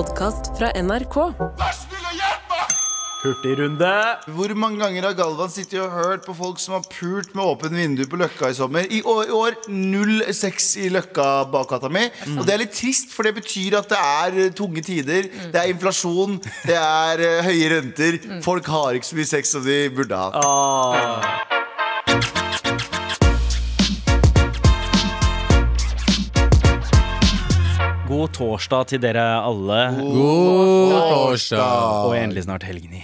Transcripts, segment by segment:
podkast fra NRK. Hurtigrunde. Hvor mange ganger har Galvan sittet og hørt på folk som har pult med åpent vindu på Løkka i sommer? I år, i år null sex i Løkka-bakgata mi. Og det er litt trist, for det betyr at det er eh, tunge tider. Det er inflasjon, det er eh, høye renter. Folk har ikke så mye sex som de burde ha. God torsdag til dere alle. God torsdag. Og endelig snart helgen i.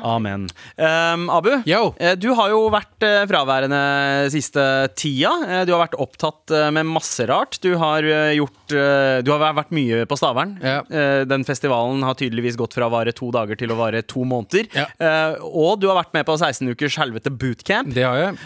Amen. Um, Abu, Yo. eh, du har jo vært eh, fraværende siste tida. Eh, Du har vært opptatt med masse rart. Du har gjort Du har vært mye på Stavern. Ja. Den festivalen har tydeligvis gått fra å vare to dager til å vare to måneder. Ja. Og du har vært med på 16 ukers helvete bootcamp. Det har jeg.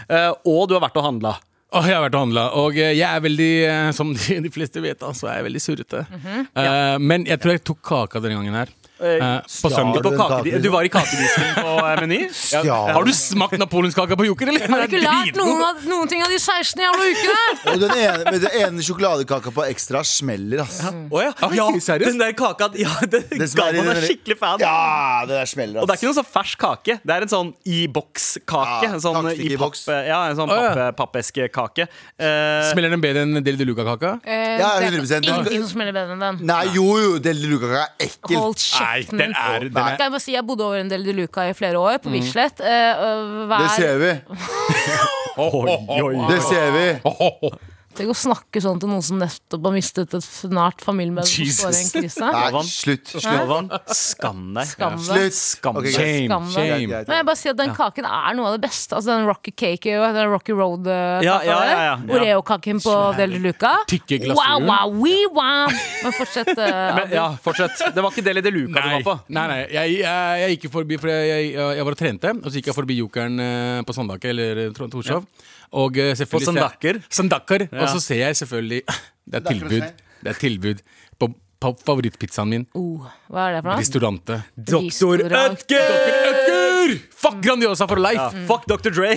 Og du har vært og handla. Åh, jeg har vært og handla, og eh, jeg er veldig, eh, som de, de fleste vet, da, så er jeg veldig surrete. Eh, men jeg tror jeg tok kaka denne gangen her. Eh, på søndag. På du en kake, kake? du var i kakedisken på eh, Meny? Ja. Har du smakt napoleonskaka på Joker, eller? Har du ikke lært noen, av, noen ting av de 16 jævla ukene? Og den ene, den ene sjokoladekaka på ekstra smeller, ass. Oh, ja. ja. Den der kaka ja, den, Den Galvan er skikkelig fan. Ja, den der smeller, Og det er ikke noen sånn fersk kake. Det er en sånn i boks-kake. Ja, en sånn i i boks. papp, ja, en sånn Å, ja. pappeskekake. Uh, Smeller den bedre enn Del de Luca-kaka? Uh, Ja, det er 100%. Ingenting smeller bedre enn den. Nei, jo, jo, Del de Luca er ekkel. Hold kjeften den er, den er jeg må si, jeg bodde over en del de Luca i flere år, på Bislett. Eh, og hver, Det ser vi. oi, oi. Det ser vi. Tenk å snakke sånn til noen som nettopp har mistet et nært familiemedlem som står i en krise. Nei, slutt. Skam deg. Skam deg. Slutt. Skam deg. Shame, Skam deg. shame. Men jeg bare sier at den kaken er noe av det beste. Altså Den Rocky Cake den Rocky Road-kaka Ja, ja, ja, ja. Oreo-kaken på Del de Luca. Tykke Wow, glasuren. wow, wee, wow. Men fortsett. Uh, Men, ja, fortsett. Det var ikke Deli de Luca du var på. nei, nei. Jeg, jeg, jeg gikk forbi, for jeg, jeg, jeg var og trente, og så gikk jeg forbi Jokeren eh, på Sandaker, eller Torshov. Torshov. Og eh, selvfølgelig På sandakker. sandakker. Ja. Og så ser jeg selvfølgelig Det er tilbud. Det er tilbud på, på favorittpizzaen min. Oh, hva er det for noe? Restaurante. Doktor Restaurant. Ødger! Fuck Grandiosa for life! Ja, fuck Dr. Dre.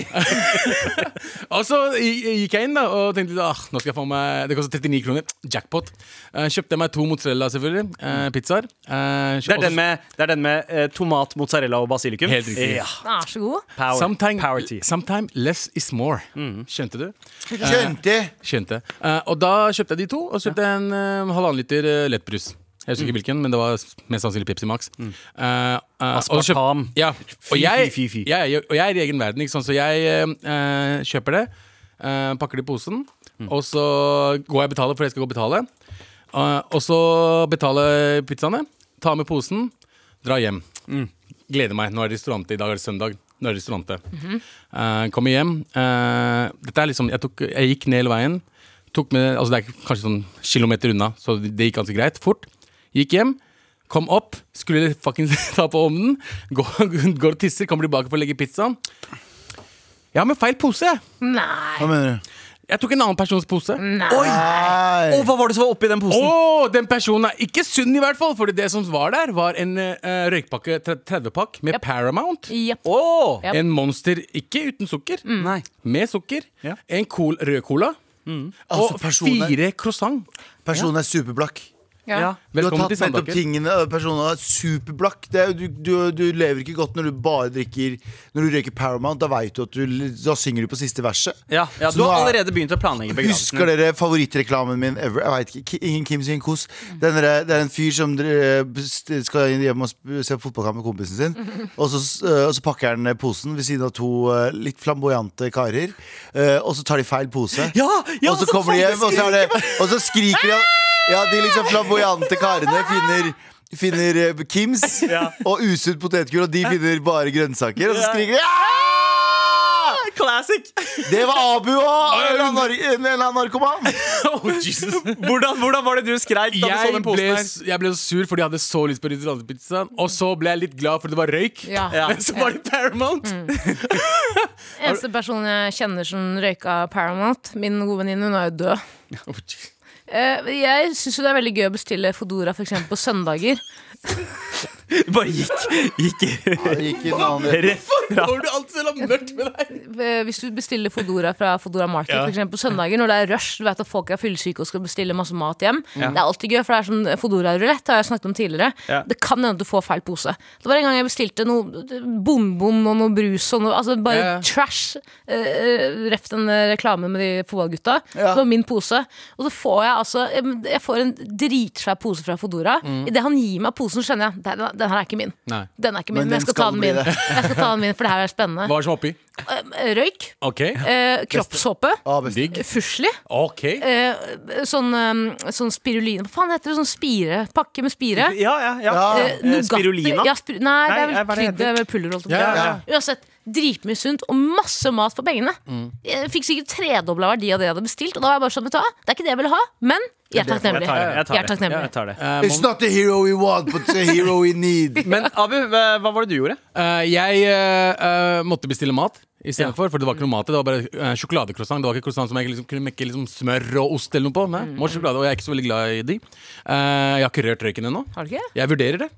Og så gikk jeg inn da og tenkte ah, nå skal jeg få meg Det koster 39 kroner. Jackpot. Uh, kjøpte meg to mozzarella, selvfølgelig. Uh, pizzaer. Uh, Det er den med, det er den med uh, tomat, mozzarella og basilikum. Helt riktig. Ja. Ah, så god. Power, Sometime, power tea. sometime less is more. Skjønte du? Skjønte. Skjønte. Og da kjøpte jeg de to, og så kjøpte jeg en halvannen liter uh, lettbrus. Jeg husker ikke hvilken, men det var mest sannsynlig Pepsi Max. Mm. Uh, uh, Aspartam. Ja, og jeg, fy, fy, fy. jeg, og jeg er i egen verden, ikke sant? så jeg uh, kjøper det, pakker det i posen, og så går jeg og betaler, for jeg skal gå og betale. Og så betaler pizzaene, ta med posen, dra hjem. Gleder meg. Nå er det restaurant i dag, er det søndag. Nå er det restaurant. Eh, kommer hjem. dette er liksom, jeg, tok, jeg gikk ned hele veien. Tok med, altså det er kanskje sånn kilometer unna, så det gikk ganske greit. Fort. Gikk hjem. Kom opp, skulle fucking ta på ovnen. Går, går og tisser, kommer tilbake for å legge pizzaen. Jeg har med feil pose. jeg. Nei. Hva mener du? Jeg tok en annen persons pose. Nei. Nei. Og hva var det som var oppi den Å, posen? den personen er ikke sunn, i hvert fall. For det som var der, var en eh, røykpakke, 30-pakk med Yep. Paramount. Jepp. Åh! Ja. En Monster, ikke uten sukker, Nei. med sukker. Ja. En cool, rød cola. Altså, og Altså, fire croissant. personen er superblakk. Ja. Ja. Du har tatt nettopp tingene Personen er superblakk. Det er, du, du, du lever ikke godt når du bare drikker Når du røyker Paramount. Da vet du at du Da synger du på siste verset. Ja, ja, du har er- allerede begynt å planlegge begravelsen. Husker dere favorittreklamen min ever? Jeg vet ikke, Ingen Kim sin kos. Det er en fyr som skal hjem og se på fotballkamp med kompisen sin. Og så, øh, og så pakker han posen ved siden av to øh, litt flamboyante karer. øh, Og så tar de feil pose. Ja, ja, og så kommer de hjem, og så, det, og så skriker de Ja, de liksom flamboyante karene finner Finner øh, Kims Ja. og usunt potetgull, og de finner bare grønnsaker. Og så Ja. skriker de ja! Classic! Det var Abu og en eller annen nar- en eller annen narkoman. Oh, Jesus. Hvordan, hvordan var det du skreik da du så Jeg den ble, posen her? jeg ble så sur fordi jeg hadde så lyst på restaurantpizza. Og så ble jeg litt glad fordi det var røyk. Ja. Ja. Men så var det Paramount. Eneste person jeg kjenner som røyka Paramount, min gode venninne, hun er jo død. Oh, Jesus. Eh, jeg syns det er veldig gøy å bestille Fodora eksempel på søndager. Bare gikk, gikk Det gikk inn annen retning. du alltid selv om mørkt med deg? Eh, Hvis du bestiller Fodora fra Fodora Market Ja. for eksempel, på søndager, når det er rush, du vet at folk er fyllesyke og skal bestille masse mat hjem, det er alltid gøy, for det er sånn Fodora-rulett, har jeg snakket om tidligere. Ja. Det kan hende at du får feil pose. Det var en gang jeg bestilte noe bonbon og noe brus og noe Altså bare Ja, ja. trash. Uh, Ref den reklamen med de fotballgutta. Ja. Det var min pose. Og så får jeg altså Jeg får en dritsvær pose fra Fodora. Mm. Idet han gir meg posen, skjønner jeg den, den her er ikke min. Nei. Den er ikke min, Men men, jeg skal ta skal den min. Jeg skal ta den min, For det her er spennende. Hva er det som er oppi? Eh, Røyk. Ok, Eh, kroppshåpe. Ah. Fusli. Ok. Eh, sånn, eh, sånn spiruline Hva faen heter det? Sånn spire? Pakke med spire? Ja, ja, ja. Ja. Eh, spirulina? Ja, spir nei, det er vel eh, er det krydder, med er pulver. Uansett, dritmye sunt og masse mat for pengene. Mm. Jeg fikk sikkert tredobla verdi av det jeg hadde bestilt. Og da var jeg bare sånn, vet du hva, det er ikke det jeg ville ha, men jeg er takknemlig. Jeg tar det. Jeg tar det. Jeg tar det. It's not the hero we want, but the hero we need. Men Abu, hva var det du gjorde? Uh, jeg eh, eh, måtte bestille mat istedenfor, for det var ikke noe mat. Det var bare uh, sjokoladecroissant. Det var ikke croissant som jeg liksom, kunne mekke liksom, smør og ost eller noe på. Nei, mm. og jeg er ikke så veldig glad i de. Uh, jeg har ikke rørt røyken ennå. Jeg vurderer det.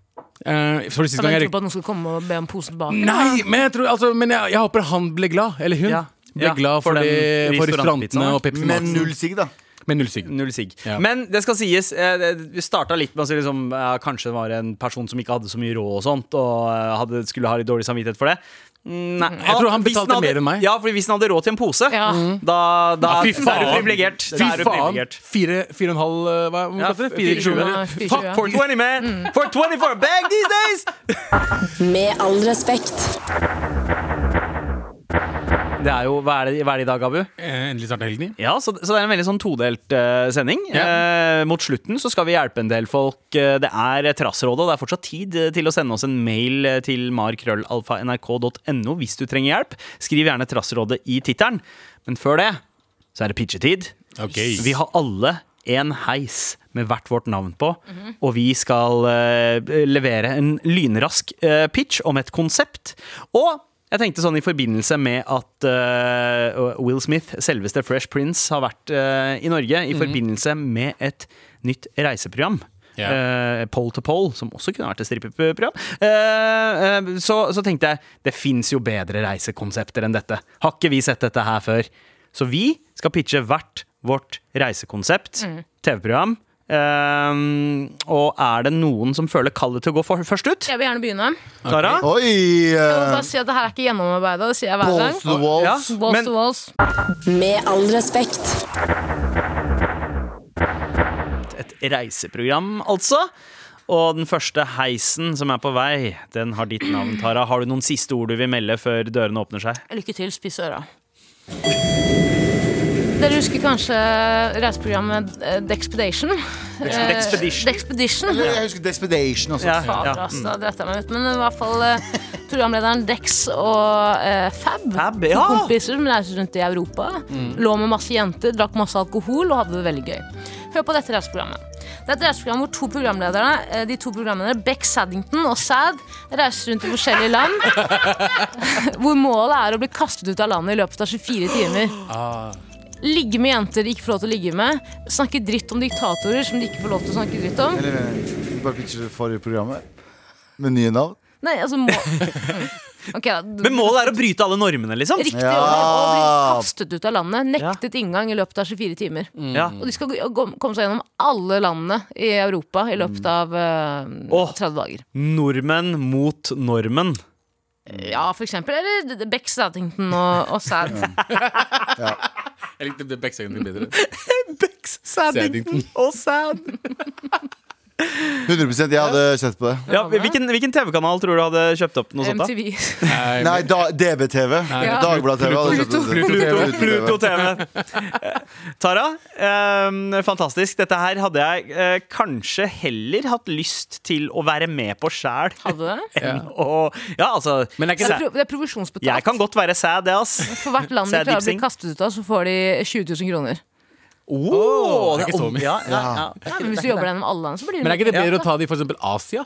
Eh, for siste gang jeg på at noen skal komme og be om posen tilbake? Nei, men jeg, tror, altså, men jeg, jeg håper han ble glad. Eller hun. Ja. Ble Ja, glad for, for for restaurantene og Pepsi Men Max. null sigg, da. Med null sigg. Null sigg. Ja. Men det skal sies, eh, vi starta litt med å si liksom, kanskje det var en person som ikke hadde så mye råd og sånt, og eh, hadde, skulle ha litt dårlig samvittighet for det. Mm, Nei. Jeg tror han betalte hadde, mer enn meg. Ja, fordi hvis han hadde råd til en pose, Ja. da, da, Ja, fy da er du faen. privilegert. Fy faen! Fire, fire og en halv eh, Hva Ja, kalte det? kroner. Fire Fuck for 20, man! For 20 for 24 bag these days! Med all respekt. Det er jo, hva er det, hva er det i dag, Abu? Eh, Endelig starta helgen. Ja, så, så det er en veldig sånn todelt eh, sending. Eh, mot slutten så skal vi hjelpe en del folk. Eh, det er Trassrådet, og det er fortsatt tid eh, til å sende oss en mail til markrøllalfa.nrk.no hvis du trenger hjelp. Skriv gjerne Trassrådet i tittelen. Men før det så er det pitchetid. Okay. Vi har alle en heis med hvert vårt navn på, og vi skal uh, levere en lynrask uh, pitch om et konsept. Og jeg tenkte sånn i forbindelse med at uh, Will Smith, selveste Fresh Prince, har vært uh, i Norge i forbindelse med et nytt reiseprogram. Yeah. Uh, Pole to pole, som også kunne vært et strippeprogram. Eh, så, så tenkte jeg det fins jo bedre reisekonsepter enn dette. Har ikke vi sett dette her før? Så vi skal pitche hvert vårt reisekonsept, TV-program. Eh, og er det noen som føler kallet til å gå for, først ut? Jeg vil gjerne begynne. Klara? Oi! Jeg må Uh, bare si at det her er ikke gjennomarbeida. Det sier jeg hver gang. to the walls. Ja. Balls Men- to walls. Med all respekt. Et reiseprogram, altså. Og den første heisen som er på vei, den har ditt navn, Tara. Har du noen siste ord du vil melde før dørene åpner seg? Lykke til, spiss øra. Dere husker kanskje reiseprogrammet eh, Dexpedition? Eh, Dexpedition? Dexpedition. Eller jeg husker Dexpedition også. Ja, Fader, ja. ass, da jeg meg ut. Men i hvert fall eh, programlederen Dex og eh, Fab, Fab, to ja. kompiser som reiser rundt i Europa, lå med masse jenter, drakk masse alkohol og hadde det veldig gøy. Hør på dette reiseprogrammet. Det er et reiseprogram hvor to programledere, eh, de to programlederne, Beck Saddington og Sad, reiser rundt i forskjellige land. hvor målet er å bli kastet ut av landet i løpet av 24 timer. Ligge med jenter de ikke får lov til å ligge med. Snakke dritt om diktatorer som de ikke får lov til å snakke dritt om. Eller eh, bare pitcher det forrige programmet med nye navn. Nei, altså må... Ok, da. Men målet er å bryte alle normene, liksom? Riktig Ja. å bli kastet ut av landet. Nektet inngang i løpet av 24 timer. Ja. Og de skal gå- gå- komme seg gjennom alle landene i Europa i løpet av eh, Åh. 30 dager. Nordmenn mot normen. Ja, for eksempel. Eller Beck Staddington og, og Sad. Jeg likte egentlig bedre. Becks, Saddington og Sad. 100 Jeg hadde sett på det. Ja, hvilken hvilken TV-kanal tror du hadde kjøpt opp noe sånt? da? MTV. Nei, da, DB-TV. Ja. Dagbladet-TV. Pluto. Pluto TV. Tara, eh, fantastisk. Dette her hadde jeg eh, kanskje heller hatt lyst til å være med på sjæl. Hadde det? Ja. Og, ja, altså Men er Det er, sa- det er provisjonsbetalt. Jeg kan godt være sad, det, ass. For hvert land de klarer å bli kastet ut av, så får de 20 000 kroner. Oh, det er ikke så mye. Ja, ja, ja. Ja, men hvis du jobber gjennom alle land, så blir Men er ikke det bedre å ta de for eksempel Asia?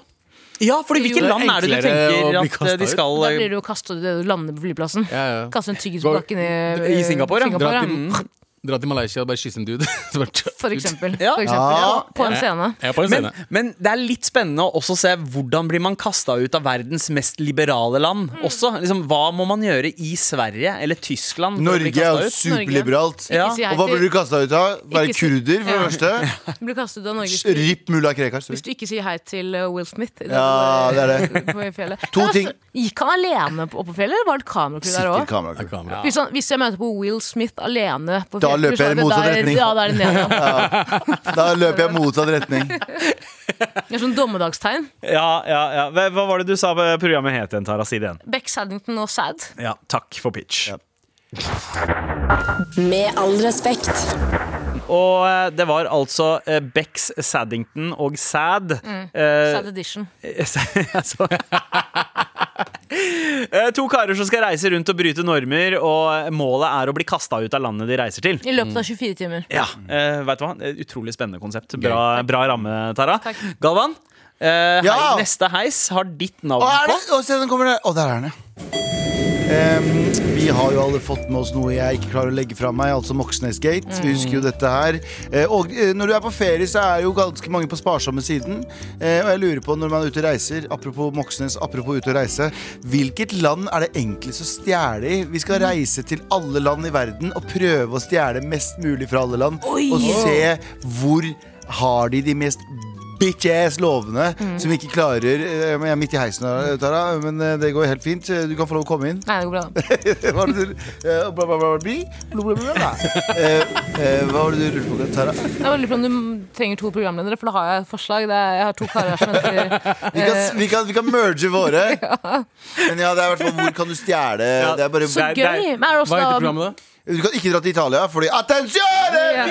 ja, fordi hvilke Jo, er land er det du enklere å tenker bli at eh, kastet de ut. skal Da blir du jo kastet ut, du lander på flyplassen. Ja, ja. Kaste en tyggis på Gå- bakken i, I Singapore, ja. Dra ja. til Dra til Malaysia og bare kysse en dude. For eksempel. Ja. For eksempel. Ja. På en scene. Er på en Men, scene. men det er litt spennende å også se hvordan blir man kasta ut av verdens mest liberale land. Også, liksom, hva må man gjøre i Sverige eller Tyskland? Norge er jo superliberalt. Ja. Og hva blir du kasta ut av? Være kurder, for det første. Du blir kastet ut av Norge Ripp mulla Krekar. hvis du ikke sier hei til uh, Will Smith. Det Ja, det er det. På fjellet. To Men altså. Gikk han alene på- opp på fjellet, eller var det kamerakrew der òg? Hvis, hvis jeg møter på Will Smith alene på Da løper jeg i motsatt der- retning. Ja, da er det ned. Ja. Da løper jeg motsatt retning. Det er sånn dommedagstegn. Ja, ja, ja. Hva hva var det du sa programmet het igjen, Tara? Si det igjen. Beck Saddington og Sad. Ja, takk for pitch. Ja. Med all respekt. Og eh, det var altså Becks Saddington og Sad. Mm. Sad Edition. Eh, To karer som skal reise rundt og bryte normer, og målet er å bli kasta ut av landet de reiser til. I løpet av 24 timer. Ja, uh, vet du hva? Utrolig spennende konsept. Bra, bra ramme, Tara. Takk. Galvan, uh, Ja! hei, neste heis har ditt navn Å, er på. det? Å, se, den kommer der. Å, der er den, ja. Vi har jo alle fått med oss noe jeg ikke klarer å legge fra meg, altså Moxnes Gate. Vi husker jo dette her. Eh, og eh, når du er på ferie, så er jo ganske mange på sparsomme siden. Eh, og jeg lurer på, når man er ute og reiser, apropos Moxnes, apropos ute og reise, hvilket land er det enklest å stjele i? Vi skal reise til alle land i verden og prøve å stjele mest mulig fra alle land. Oi! Og se hvor har de de mest bitch-ass lovene som ikke klarer eh, Jeg er midt i heisen Tara, men eh, det går helt fint. Du kan få lov å komme inn. Nei, det går bra. Hva var det du bla, bla, bla. Bla, bla, bla, bla. Hva var det du lurte på, Tara? Jeg lurer på om du trenger to programledere, for da har jeg et forslag. Det er, jeg har to karer som heter Vi kan, vi kan, vi kan merge våre. Men ja, det er i hvert fall hvor kan du stjele Det er bare Så Det er- gøy! Men er det også Hva heter programmet, da? Du kan ikke dra til Italia, fordi Attenzione! Ja.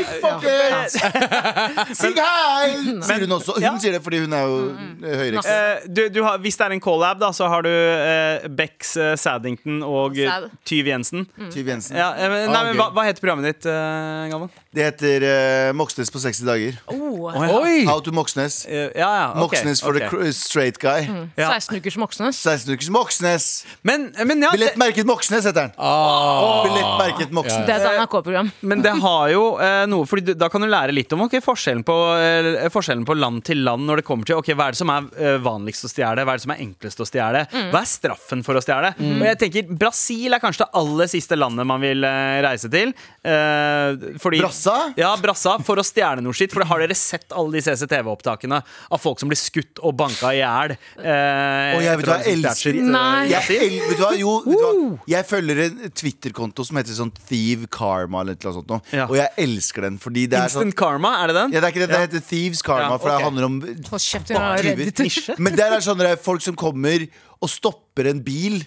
Sing hei! Sier hun også. Hun sier det fordi hun er jo mm. høyreekstrem. Uh, du, du har, hvis det er en collab, da, så har du uh, Bex, uh, Saddington og Sad. Tyv Jensen. Tyv Jensen. Ja, men- nei, Ah, men hva, hva heter programmet ditt, uh, Galvan? Det heter uh, Moxnes på 60 dager. oh, Oi! How to Moxnes. Eh, ja, ja, ok, Moxnes for okay. the straight guy. Ja. 16 ukers Moxnes. 16 ukers Moxnes. Men, men ja, Billettmerket Moxnes heter den. Oh. Billettmerket Moxnes. Det er et NRK-program. men det har jo eh, noe Fordi du, Da kan du lære litt om okay, forskjellen, på, eh, forskjellen på land til land når det kommer til ok, hva er det som er eh, vanligst å stjele, hva er det som er enklest å stjele. Hva er straffen for å stjele? Og jeg tenker Brasil er kanskje det aller siste landet man vil eh, reise til. Eh, fordi, Brassa? Ja, Brassa, for å stjele noe skitt. For har dere sett alle de CCTV-opptakene av folk som blir skutt og banka i hjel? Eh, Og jeg vet hva, jeg elsker eh, Jeg, el, vet du hva, jo, vet du hva? jeg følger en Twitter-konto som heter sånn Thieve Karma eller noe sånt. Ja. Og jeg elsker den fordi det er sånn Instant karma, er det den? ja, det er ikke det, det heter Thieves Karma, Ja, for det handler om Hold kjeft, jeg er redd. Men der er sånn det er folk som kommer og stopper en bil.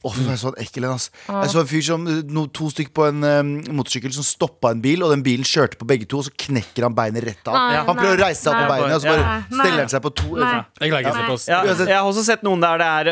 Åh, jeg så en ekkel en, ass. Jeg så en fyr som no, To stykker på en um, motorsykkel som stoppa en bil, og den bilen kjørte på begge to, og så knekker han beinet rett av. Nei, han prøver å reise seg opp på beinet, og så bare Nei, nei. steller han seg på to. Nei. Jeg. Ja, jeg har også sett noen der det er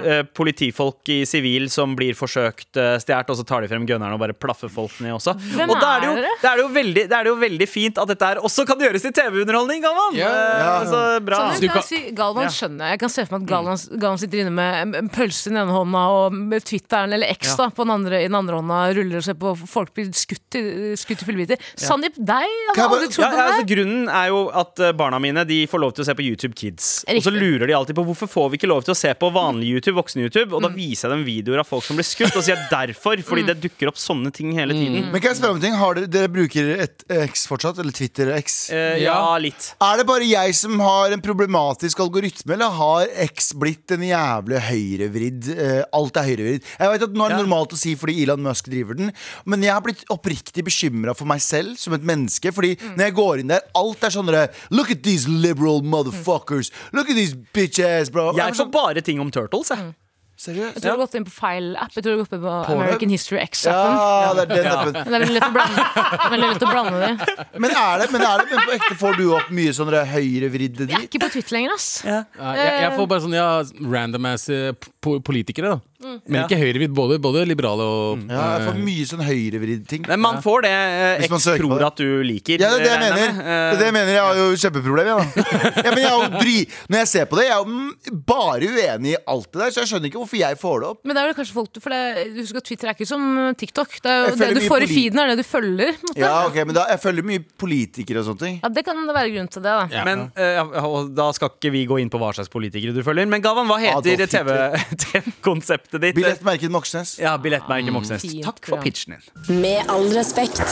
uh, politifolk i sivil som blir forsøkt uh, stjålet, og så tar de frem gunneren og bare plaffer folk ned også. Hvem og da er det, jo, er det? er jo veldig, er det jo veldig fint at dette her også kan gjøres i TV-underholdning, Galvan! Ja. Uh, altså, bra. Sånn, du kan jeg si, Galvan skjønner jeg. Jeg kan se for meg at Galvan, Galvan sitter inne med en- en pølse i den ene hånda og med Twitteren eller X da, på den andre, i den andre hånda ruller og ser på folk blir skutt i, skutt i fillebiter. Sandeep, deg? Har aldri trodd Ja, på ja, det. altså, grunnen er jo at eh, barna mine De får lov til å se på YouTube Kids. Og så lurer de alltid på hvorfor får vi ikke lov til å se på vanlig YouTube, voksen YouTube. Og da viser jeg dem videoer av folk som blir skutt, og sier derfor. Fordi det dukker opp sånne ting hele tiden. Men kan jeg spørre om ting? Har dere, dere bruker et X fortsatt? Eller Twitter-X? Eh, ja, litt. Er det bare jeg som har en problematisk algoritme, eller har X blitt en jævlig høyrevridd? eh, alt er høyrevridd. Jeg vet at Nå er det Ja. normalt å si fordi Elon Musk driver den, men jeg har blitt oppriktig bekymra for meg selv som et menneske. Fordi Mm. når jeg går inn der, alt er sånn derre, Look at these liberal motherfuckers! Look at these bitch ass, bro! Jeg får sånn, bare ting om Turtles, jeg. seriøst? Jeg tror du har gått inn på feil app. Jeg tror du har gått inn på Pornhub? American History X-appen. Ja, det er den appen. Men Det er veldig lett å blande, veldig lett å blande det. Men er det, men er det men på ekte får du opp mye sånne høyrevridde Jeg er ikke på Twitter lenger, ass. Ja, jeg, jeg får bare sånn ja, random ass eh, politikere, da. Men ikke høyrevidd. Både, både liberale og Ja, jeg får mye sånn høyrevridd ting. Men man får det eh, Hvis man søker på tror det. at du liker. Ja, det er det jeg regner mener. jeg med. Det er det jeg mener. Jeg har jo kjempeproblem, jeg, da. Ja, men jeg er jo dri Når jeg ser på det, jeg er jo mm, bare uenig i alt det der, så jeg skjønner ikke hvorfor jeg får det opp. Men det er vel kanskje folk For det, husk at Twitter er ikke som TikTok. Det, er Jeg jo, det du mye får i polit- feeden, er det du følger. på en måte. Ja, ok, men da, Jeg følger mye politikere og sånne ting. Ja, Det kan det være grunn til det. da Ja. Men eh, og Da skal ikke vi gå inn på hva slags politikere du følger. Men Galvan, hva heter Hitler. TV-konseptet ditt? Billettmerket Moxnes. Ja, Billettmerket Moxnes. Fint Takk for pitchen din. Med all respekt.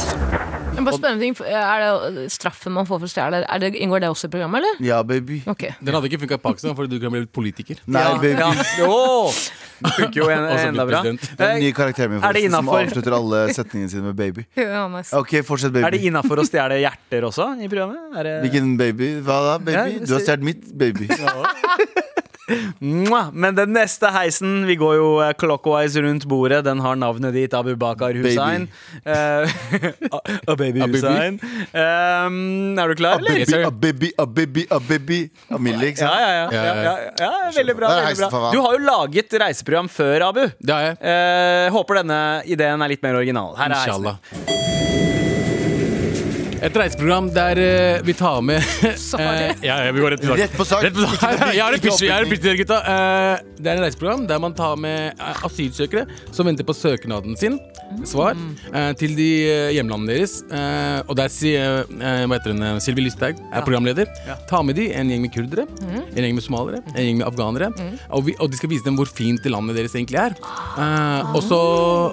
Bare ting Er det straffen man får for å stjele, inngår det også i programmet, eller? Ja, baby. Okay. Den hadde ikke funka i Pakistan, fordi du kan bli politiker. Nei, Ja, baby. ja. Jo! Det funker jo en, enda bra. Det er den nye karakteren min forresten, som avslutter alle setningene sine med baby. ja, nice. Ok, fortsett, baby Er det innafor å stjele hjerter også i programmet? Er det... Hvilken baby? Hva da, baby? Ja, Du har stjålet mitt baby. Men den neste heisen, vi går jo eh, clockwise rundt bordet, den har navnet ditt, Abu Bakar Hussein. Eh, A baby. Hussein. Um, er du klar, A eller? baby, a baby, a baby, a baby. Amelie, ikke Ja, sant? ja, ja, ja, ja, veldig bra. Du har jo laget reiseprogram før, Abu. Det har jeg. Eh, håper denne ideen er litt mer original. Her er heisen. Et reiseprogram der uh, vi tar med eh, ja, ja, vi går rett til. Rett på sak. Rett på sak. Jeg har en pitch, til dere, gutta. Uh, det er et reiseprogram der man tar med asylsøkere som venter på søknaden sin, svar, eh, til de hjemlandene deres. Eh, og der sier hva heter hun, Sylvi Lysthaug er programleder. Ta med de en gjeng med kurdere, en gjeng med somaliere, en gjeng med afghanere. Og, vi, og de skal vise dem hvor fint landet deres egentlig er. Eh, og så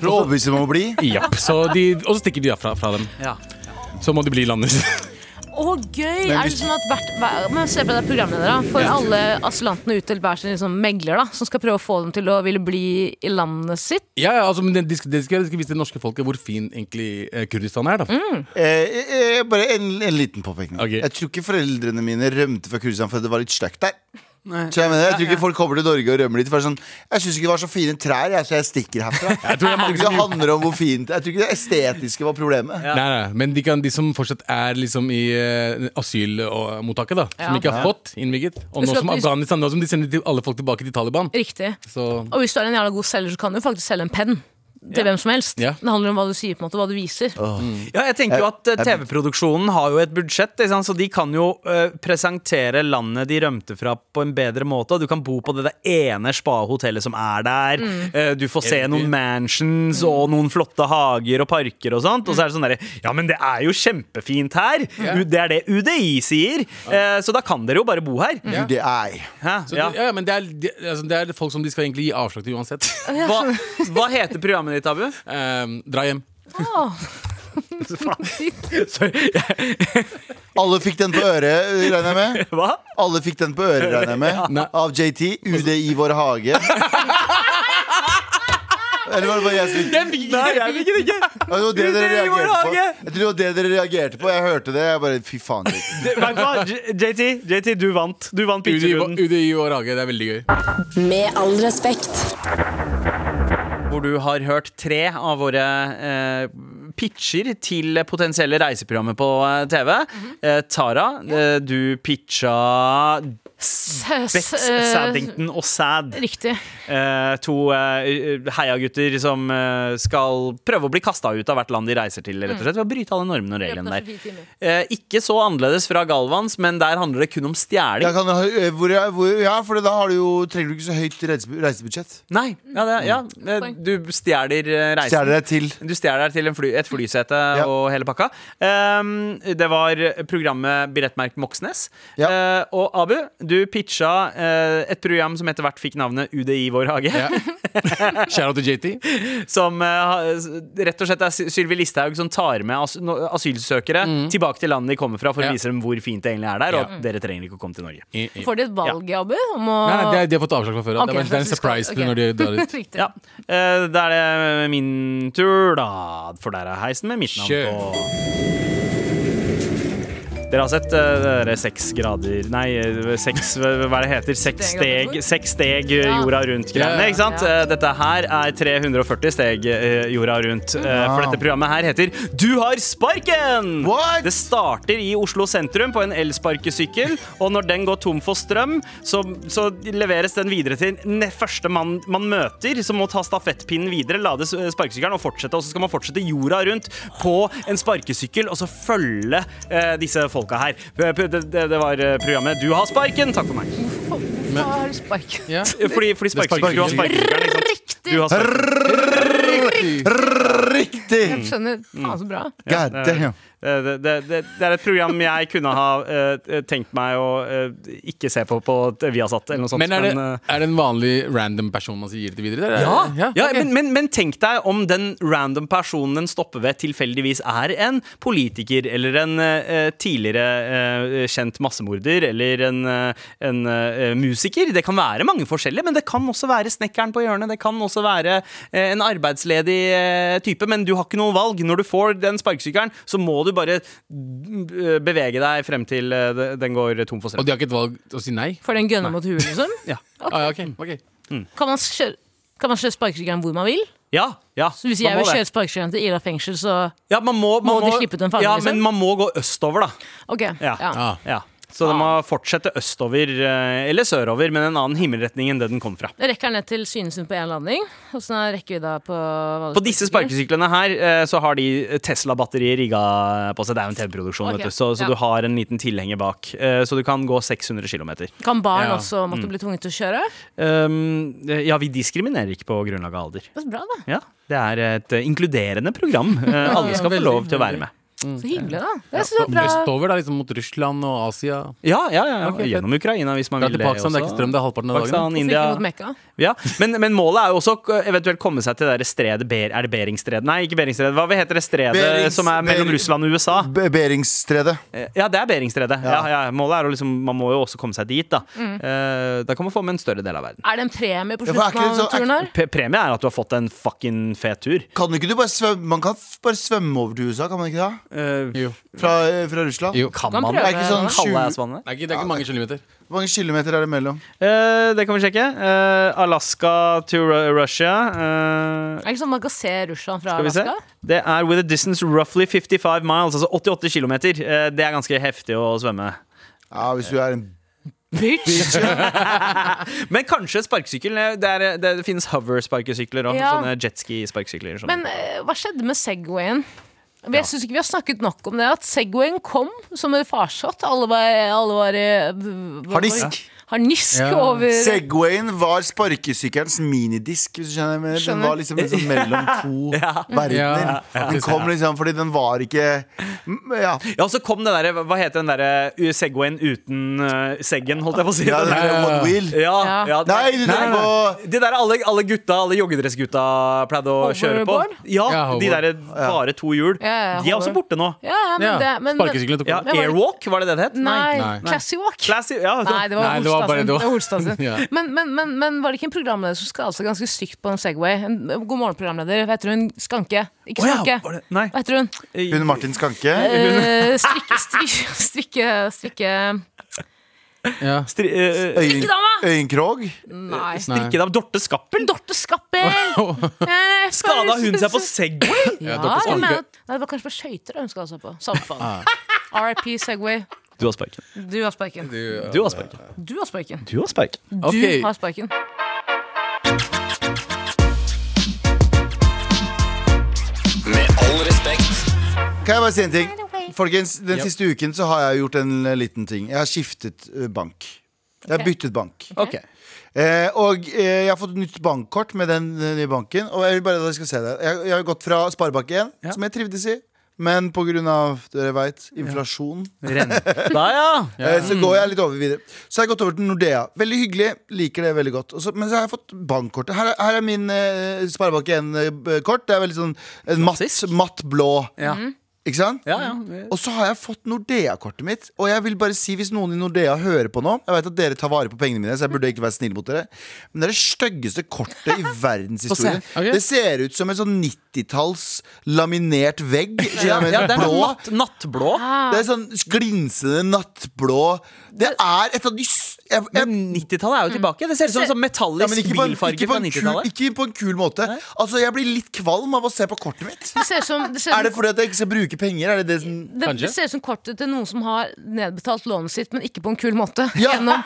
For å overbevise dem om å bli. Ja. Så de, og så stikker de da fra, fra dem. Ja. Så må de bli landet sitt. oh, gøy! Er det sånn at hvert, hver, men Se på det programledere. ja. alle asylantene utdelt hver sin liksom, megler, da, som skal prøve å få dem til å ville bli i landet sitt. Ja, ja, altså, men det, de, skal, de, skal, vise det norske folket hvor fin egentlig eh, Kurdistan er. da Eh, eh, bare en, en liten påpekning. Okay. Jeg tror ikke foreldrene mine rømte fra Kurdistan fordi det var litt stygt der. Så jeg, mener, jeg tror ikke folk kommer til Norge og rømmer dit. For sånn, jeg syns ikke det var så fine trær, jeg, så jeg stikker herfra. Jeg tror det handler om hvor fint Jeg tror ikke det estetiske var problemet. Nei, nei, Men de, kan, de som fortsatt er liksom i uh, asylmottaket, da Ja. som ikke har fått innvilget. Og nå som Afghanistan, nå som de sender til alle folk tilbake til Taliban. Riktig. Så Og hvis du er en jævla god selger, så kan du faktisk selge en penn. Til hvem som helst. Ja. Det handler om hva du sier, på en måte, hva du viser. Ja, jeg tenker jo at eh, TV-produksjonen har jo et budsjett, så de kan jo uh, presentere landet de rømte fra på en bedre måte. Du kan bo på det der ene spa-hotellet som er der. Eh, du får se noen mansions og noen flotte hager og parker og sånt. Og så er det sånn derre Ja, men det er jo kjempefint her! Det er det UDI sier. Uh, så da kan dere jo bare bo her. UDI. Ja. det, ja, men det er, det, altså, det er folk som de skal egentlig gi avslag til uansett. Hva, hva heter programmet ditt, Abu? Eh, dra hjem. Oh. Sorry. Alle fikk den på øret, regner jeg med. Hva? Alle fikk den på øret, regner jeg med. Ja. Av JT. UDI vår hage. Eller var det bare jeg som fikk Nei, jeg fikk det ikke. Ja, Det var det dere reagerte på. Jeg tror det var det dere reagerte på. Jeg hørte det. Jeg bare, fy faen JT. Vet du hva? JT, JT, du vant. Du vant pitcherunden. UDI vår hage. det er veldig gøy. Med all respekt. Hvor du har hørt tre av våre eh, pitcher til potensielle reiseprogrammer på eh, TV. eh, Tara, eh, du pitcha Bex, eh, Saddington og Sad. Riktig. Uh, to uh, heiagutter som uh, skal prøve å bli kasta ut av hvert land de reiser til, rett og slett, ved å bryte alle normene og reglene der. 24 timer. Eh, ikke så annerledes fra Galvans, men der handler det kun om stjeling. Jeg kan, ha- hvor, jeg- hvor, ja, for da har du jo, trenger du ikke så høyt reise- reisebudsjett. Nei, ja, det, ja. eh, du stjeler reisen. Stjeler deg til. Du stjeler deg til en fly, et flysete Ja. og hele pakka. Det var programmet Billettmerk Moxnes. Ja. Uh, og Abu, du pitcha uh, et program som etter hvert fikk navnet UDI Vår hage. Ja. Shout out til JT. Som uh, rett og slett er Sy- Sylvi Listhaug som tar med as no- asylsøkere tilbake til landet de kommer fra, for Mm. Ja. å vise dem hvor fint det egentlig er der, og Ja. at dere trenger ikke å komme til Norge. I- i- Får de et valg, Abu? Om å Nei, nei, de, har- de har fått avslag fra før. Okay, det, er det er en surprise okay. når de drar ut. Ja, uh, Da er det min tur, da. For der er heisen med mitt navn Kjør. Dere har sett uh, det seks grader Nei, eh, seks Hva det heter? Seks steg, seks steg eh, jorda rundt-greiene. Ikke sant? Eh, Dette her er 340 steg eh, jorda rundt. Eh, For dette programmet her heter Du har sparken! What? Det starter i Oslo sentrum på en elsparkesykkel, og når den går tom for strøm, så, så leveres den videre til første mann man møter, som må ta stafettpinnen videre, lade sparkesykkelen og fortsette. Og så skal man fortsette jorda rundt på en sparkesykkel, og så følge eh, disse folka her. Det, det, det var eh, programmet Du har sparken! Takk for meg. Hva har du sparken? Ja. Fordi, fordi sparkesykkel, du har sparken. Riktig! Du har sparken. Riktig! Jeg skjønner. Faen, så bra. God damn. Det, det, det, det, er et program jeg kunne ha uh, tenkt meg å uh, ikke se på på Viasat eller noe sånt. Men er det, uh, er det en vanlig random person man sier det videre? eller? ja, ja, okay. men, men, men tenk deg om den random personen den stopper ved, tilfeldigvis er en politiker eller en eh, tidligere eh, kjent massemorder eller en, eh, en eh, musiker. Det kan være mange forskjellige, men det kan også være snekkeren på hjørnet. Det kan også være eh, en arbeidsledig eh, type, men du har ikke noe valg. Når du får den sparkesykkelen, så må du bare eh, bevege deg frem til eh, den går tom for Og de har ikke et valg å si nei? For den gønner mot huet, liksom? Ja. Ah, okay. Okay. Mm. Kan man kjøre, kan man kjøre sparkesykkelen hvor man vil? Ja, ja. Så hvis jeg vil kjøre sparkesykkelen til Ila fengsel, så Ja, man må, man Må de slippe ut en fange? Ja, liksom? men man må gå østover, da. OK. Ja. Ja. Så det må fortsette østover eh, eller sørover, men en annen himmelretning enn det den kom fra. Det rekker ned til Svinesund på én landing. Åssen er rekkevidda på På disse sparkesyklene her eh, så har de Tesla-batterier rigga på seg. Det er jo en TV-produksjon, okay. vet du. Så, så ja. du har en liten tilhenger bak. Eh, Så du kan gå 600 km. Kan barn Ja. også måtte bli tvunget til å kjøre? Um, ja, vi diskriminerer ikke på grunnlag av alder. Det er bra, da. Ja, Det er et inkluderende program. Alle skal få lov til å være med. Så hyggelig, da. Det er bra. Østover, da, liksom mot Russland og Asia. Ja, ja, ja, ja. Okay. Gjennom Ukraina, hvis man vil til det. Pakistan, det er ikke strøm, det er halvparten av dagen. Pakistan, dagen. India mot Mekka? Ja, men, men målet er jo også eventuelt komme seg til det der stredet Ber, Er det Beringstredet? Nei, ikke Beringstredet. Hva heter det stredet Berings- som er mellom Bering- Russland og USA? Be- Beringstredet. Eh, Ja, det er Beringstredet. Ja. Ja. Ja, målet er å liksom Man må jo også komme seg dit, da. Mm. Eh, da kan man få med en større del av verden. Er det en premie på slutten av så- turen her? Premie er at du har fått en fucking fet tur. Kan ikke du bare svømme Man kan bare svømme over til USA, kan man ikke det? Eh, Jo. Fra, eh, fra Russland? Jo. kan man prøve. Det er ikke sånn sju? Det er ikke, det er ikke mange kilometer. Hvor mange kilometer er det mellom? Eh, det kan vi sjekke. Eh, Alaska to Ru- Russia. eh, Er det ikke sånn man kan se Russland fra Skal vi se. Alaska? Det er with a distance roughly 55 miles, altså 88 km. Det er ganske heftig å svømme. Ja, Hvis du er en Bitch! Men kanskje sparkesykkel. Det, er, det finnes hover-sparkesykler og Ja. sånne jetski-sparkesykler. Sånn. Men eh, hva skjedde med Segwayen? Jeg synes ikke vi har snakket nok om det. At Segwayen kom som en farsott. Alle var, alle var eh, hva- Harnisk. Harnisk Ja. over Segwayen var sparkesykkelens minidisk. Hvis du skjønner men Den var liksom, liksom mellom to verdener. Ja. Den kom liksom fordi den var ikke Mm, Ja, Ja, og så kom det derre Hva heter den derre uh, Segwayen uten uh, seggen, holdt jeg på å si? ja den er der one wheel. ja, Ja. ja. Nei, du tenker på De der alle, alle gutta, alle joggedressgutta pleide å kjøre på. Ja, De der derre bare to hjul. Ja, ja, De er også borte nå. Ja, ja, men Ja. det men, Sparkesykkelen tok Ja, det- Airwalk, var det det det het? Nei, Nei. Classy Walk. Classy, ja, Nei, det var Nei, det var bare- Holstad sin. det var-. Ja. men, men, men, men var det ikke en programleder som skal altså ganske stygt på en Segway? En God morgen-programleder. Hva heter hun? Skanke. Ikke Å Skanke. var det- nei. Hva heter hun? Hun Martin Skanke. Uh, strikke, strikke, strikke, strikke Ja. Stri, uh, Strikkedama! Øyenkrog. Nei. Strikkedam Dorte Skappel? Dorte Skappel! Eh, Skada hun seg på Segway? Ja, Dorte Skappel. det var kanskje på skøyter hun skada seg på. Samme faen. RIP Segway. Du har sparken. Du har sparken. Du har sparken. Du har sparken. Du har sparken. Du Ok. har sparken. Med all respekt. Kan jeg bare si en ting? Folkens, Den siste uken så har jeg gjort en eh, liten ting. Jeg har skiftet eh, bank. Jeg har byttet bank. Ok. Eh, og eh, jeg har fått nytt bankkort med den eh, nye banken. Og jeg vil bare at dere skal se det Jeg, jeg har gått fra Sparebank1, Ja. som jeg trivdes i, men pga. dere vet, inflasjon, Renta, ja. eh, så går jeg litt over videre. Så har jeg gått over til Nordea. Veldig hyggelig. Liker det veldig godt. Også, men så har jeg fått bankkortet. Her, er- her er min eh, Sparebank1-kort. Det er veldig sånn en matt, matt blå. ja. Ikke sant? Ja, ja. Og så har jeg fått Nordea-kortet mitt. Og jeg vil bare si hvis noen i Nordea hører på nå Jeg vet at dere tar vare på pengene mine, så jeg burde ikke være snill mot dere. Men det er det styggeste kortet i verdenshistorien. Få se. Ok. Det ser ut som en sånn 90-talls laminert vegg. Ja, ja, det er natt, nattblå. Det er sånn glinsende nattblå. Det er et av de jeg, jeg, Men 90-tallet er jo tilbake. Det ser ut som metallisk ja, metallisk ikke på, bilfarge ikke, på fra en kul, 90-tallet. ikke på en kul måte. Altså Jeg blir litt kvalm av å se på kortet mitt. Det ser som, det ser Er det fordi at jeg ikke skal bruke penger? Er det det som Det, det ser ut som kortet til noen som har nedbetalt lånet sitt, men ikke på en kul måte. Ja. Gjennom,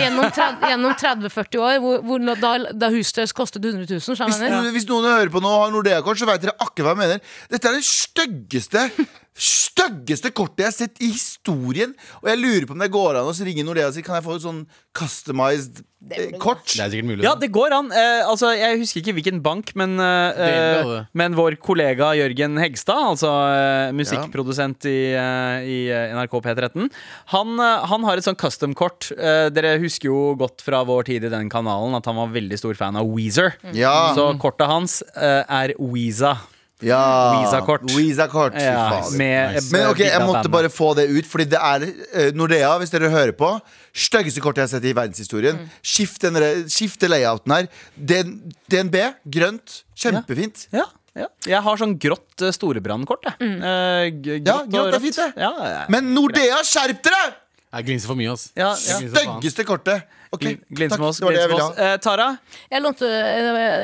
gjennom, gjennom 30-40 år, hvor, hvor da, da huset kostet 100 000. Hvis, hvis noen hører på nå og har Nordea-kort, så vet dere akkurat hva jeg mener. Dette er det styggeste Styggeste kortet jeg har sett i historien. Og jeg lurer på om det går an å ringe Nordea og si Kan jeg få et sånn customized eh, kort. Det er sikkert mulig. Ja, det går an. Eh, altså, jeg husker ikke hvilken bank, men, eh, Det er det. men vår kollega Jørgen Hegstad, altså eh, musikkprodusent i, eh, i eh, NRK P13, han, eh, han har et sånn custom-kort. Eh, dere husker jo godt fra vår tid i den kanalen at han var veldig stor fan av Weezer. Ja. Så kortet hans eh, er Weeza. Ja. Visa-kort. Visa-kort. Fy Ja, faen. med, Men ok, jeg måtte bare få det ut, Fordi det er eh, Nordea, hvis dere hører på. Styggeste kortet jeg har sett i verdenshistorien. Skift, den, re- skift layouten her. DN, DNB, grønt. Kjempefint. Ja, ja. Jeg har sånn grått uh, storebrandkort. jeg. Eh, g- Ja, grått er fint, det. Ja, ja. Men Nordea, skjerp dere! Jeg glinser for mye, ass. Ja, ja. Styggeste kortet. Ok, Gl- takk. med oss. Det var det jeg med ville oss. ha. Eh, Tara? Jeg lånte,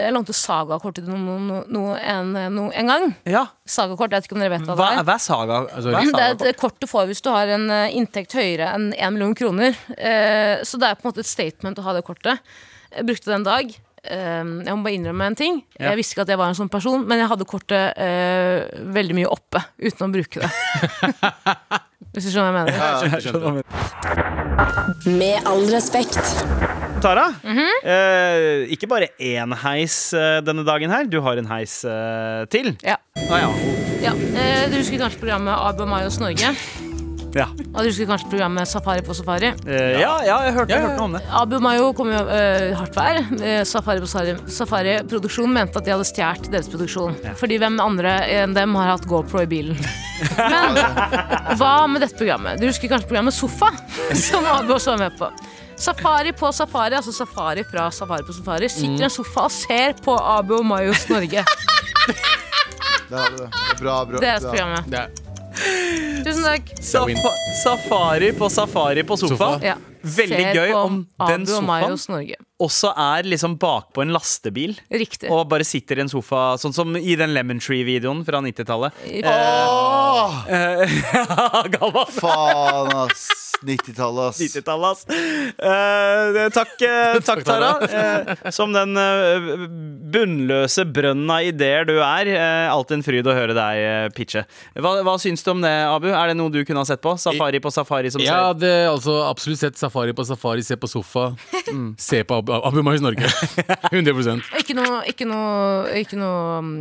jeg lånte Saga-kortet til noen no, no, en, no, en gang. Ja. Saga-kort, jeg vet ikke om dere vet hva, Hva, det er. hva er saga? Altså, hva er Det er et kort du får hvis du har en eh, inntekt høyere enn 1 million kroner. Eh, så det er på en måte et statement å ha det kortet. Jeg brukte det en dag. Uh, jeg må bare innrømme en ting. Ja. Jeg visste ikke at jeg var en sånn person, men jeg hadde kortet uh, veldig mye oppe uten å bruke det. hvis du skjønner hva jeg mener. Skjønte, skjønte. Med all respekt. Tara, Mhm. eh, ikke bare én heis eh, denne dagen her. Du har en heis eh, til. Ja. Ah, ja. Ja, eh, Du husker kanskje programmet Abu Mayos Norge? Ja. Og du husker kanskje programmet Safari på safari? Eh, ja, ja, jeg hørte, jeg Ja, ja. hørte noe om det. Abu Mayo kom jo eh, hardt vær. Eh, Safari på Safari, Safari Produksjon mente at de hadde stjålet deres produksjon. Fordi hvem andre enn dem har hatt GoPro i bilen? Men hva med dette programmet? Du husker kanskje programmet Sofa? Som Abu også var med på. Safari på safari, altså safari fra Safari på safari, sitter i en sofa og ser på Abu og Mayos Norge. Det. Det er Bra, bra. Deres bra. Er Tusen takk. Safa safari på safari på sofa. Sofa. Ja. Veldig Ser gøy om den sofaen og også er liksom bakpå en lastebil. Riktig. Og bare sitter i en sofa, sånn som i den Lemon Tree-videoen fra 90-tallet. Åh, Eh, faen, ass. 90-tallet, ass. 90-tallet, ass. Eh, takk, eh, takk, Tara. Eh, som den eh, bunnløse brønnen av ideer du er. Uh, alltid en fryd å høre deg eh, pitche. Hva, hva syns du om det, Abu? Er det noe du kunne ha sett på? Safari på safari som Ja, ser det er altså absolutt sett Safari på Safari, se på sofa. Mm. Se på Abu, Abu Mayos Norge. 100 Ikke noe, ikke noe, ikke noe mm,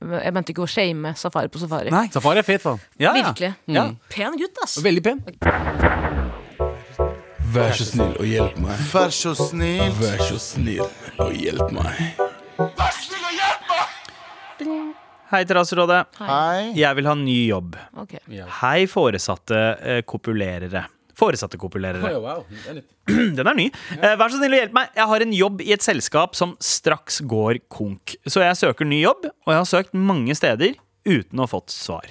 Jeg mente ikke å shame Safari på Safari. Nei. Safari er fet, faen. Ja, ja. Virkelig. Ja. Pen gutt, ass. Veldig pen. Vær så snill og hjelp meg. Vær så snill. Vær så snill og hjelp meg. Vær så snill og hjelp meg! Hei, Terrasserådet. Hei. Jeg vil ha ny jobb. Okay. Hei, foresatte eh, kopulerere. Foresatte Oh, wow. Er Den er ny. Eh, vær så snill å hjelpe meg. Jeg har en jobb i et selskap som straks går konk. Så jeg søker ny jobb, og jeg har søkt mange steder uten å ha fått svar.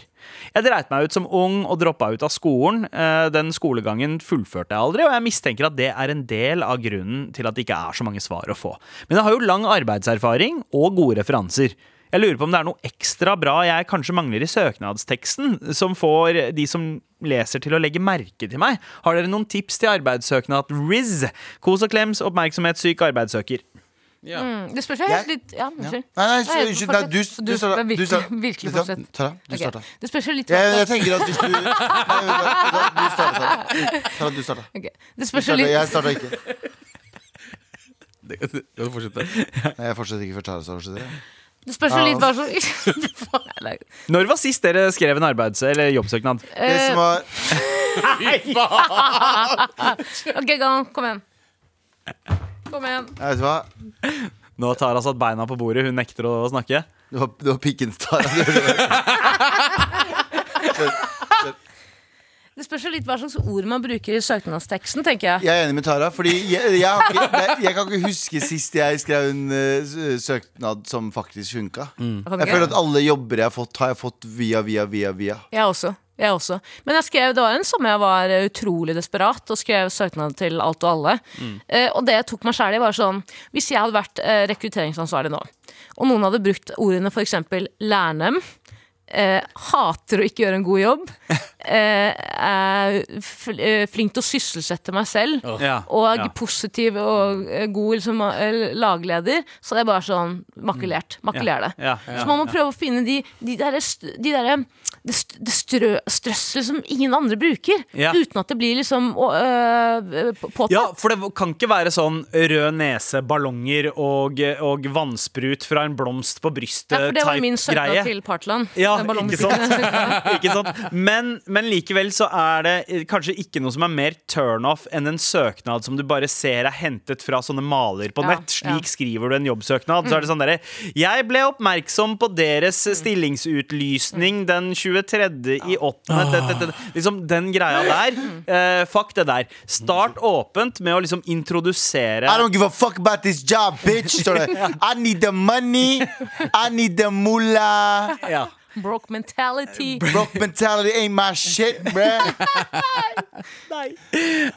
Jeg dreit meg ut som ung og droppa ut av skolen. Eh, Den skolegangen fullførte jeg aldri, og jeg mistenker at det er en del av grunnen til at det ikke er så mange svar å få. Men jeg har jo lang arbeidserfaring og gode referanser. Jeg lurer på om det er noe ekstra bra jeg kanskje mangler i søknadsteksten, som får de som leser til å legge merke til meg. Har dere noen tips til arbeidssøknad Riz? Kos og klems, oppmerksomhetssyk arbeidssøker. ja. Mm, Det spørs jo helt litt Ja, unnskyld. Nei, nei, Nei, unnskyld. Nei, du, du. Du- Du starta. virkelig- virkelig fortsett. Tara, du okay. starta. Det spørs jo litt Jeg, hva- jeg tenker at hvis du Nei, du starta, Tara. Du starta. Det spørs jo litt Jeg starta ikke. Det fortsette. Nei, jeg fortsetter ikke før Tara fortsetter. Det spørs jo litt hva som Når var sist dere skrev en arbeids- eller jobbsøknad? Det eh, som var Ok, gang, kom igjen. Kom igjen. Nei, Vet du hva? Nå har Tara satt beina på bordet, hun nekter å snakke. Det var, det var pikken til Tara. Det spørs jo litt hva slags ord man bruker i søknadsteksten, tenker jeg. Jeg er enig med Tara, fordi jeg, jeg, har ikke, jeg, jeg kan ikke huske sist jeg skrev en uh, søknad som faktisk funka. Mm. Jeg føler at alle jobber jeg har fått, har jeg fått via, via, via, via. Jeg også. Jeg også. Men jeg skrev, det var en sommer jeg var eh, utrolig desperat og skrev søknad til alt og alle. Eh, og det jeg tok meg sjæl i, var sånn Hvis jeg hadde vært eh, rekrutteringsansvarlig nå, og noen hadde brukt ordene f.eks. lærnem, eh, hater å ikke gjøre en god jobb, eh, er eh, flink til å sysselsette meg selv, Ja, og ja. positiv og eh, god liksom, eh, lagleder, så det er bare sånn makulert. Makuler det. Ja, ja, Så man må prøve å finne de, de derre de derre- det, strø, strøsselet som ingen andre bruker, Ja. uten at det blir liksom øh, påtatt. Ja, for det kan ikke være sånn rød nese, ballonger og, og vannsprut fra en blomst på brystet Ja, for det var min søknad til Partland. Ja, ikke sant? ikke sant? Men, men likevel så er det eh, kanskje ikke noe som er mer turnoff enn en søknad som du bare ser er hentet fra sånne maler på nett. Ja. Slik skriver du en jobbsøknad. Så er det sånn derre Jeg ble oppmerksom på deres stillingsutlysning den 23. i 8. Det, det, det, liksom den greia der. Uh, fuck det der. Start åpent med å liksom introdusere I don't give a fuck about this job, bitch! I need the money. I need the mullah. ja. Broke mentality. Broke mentality ain't my shit, bruh.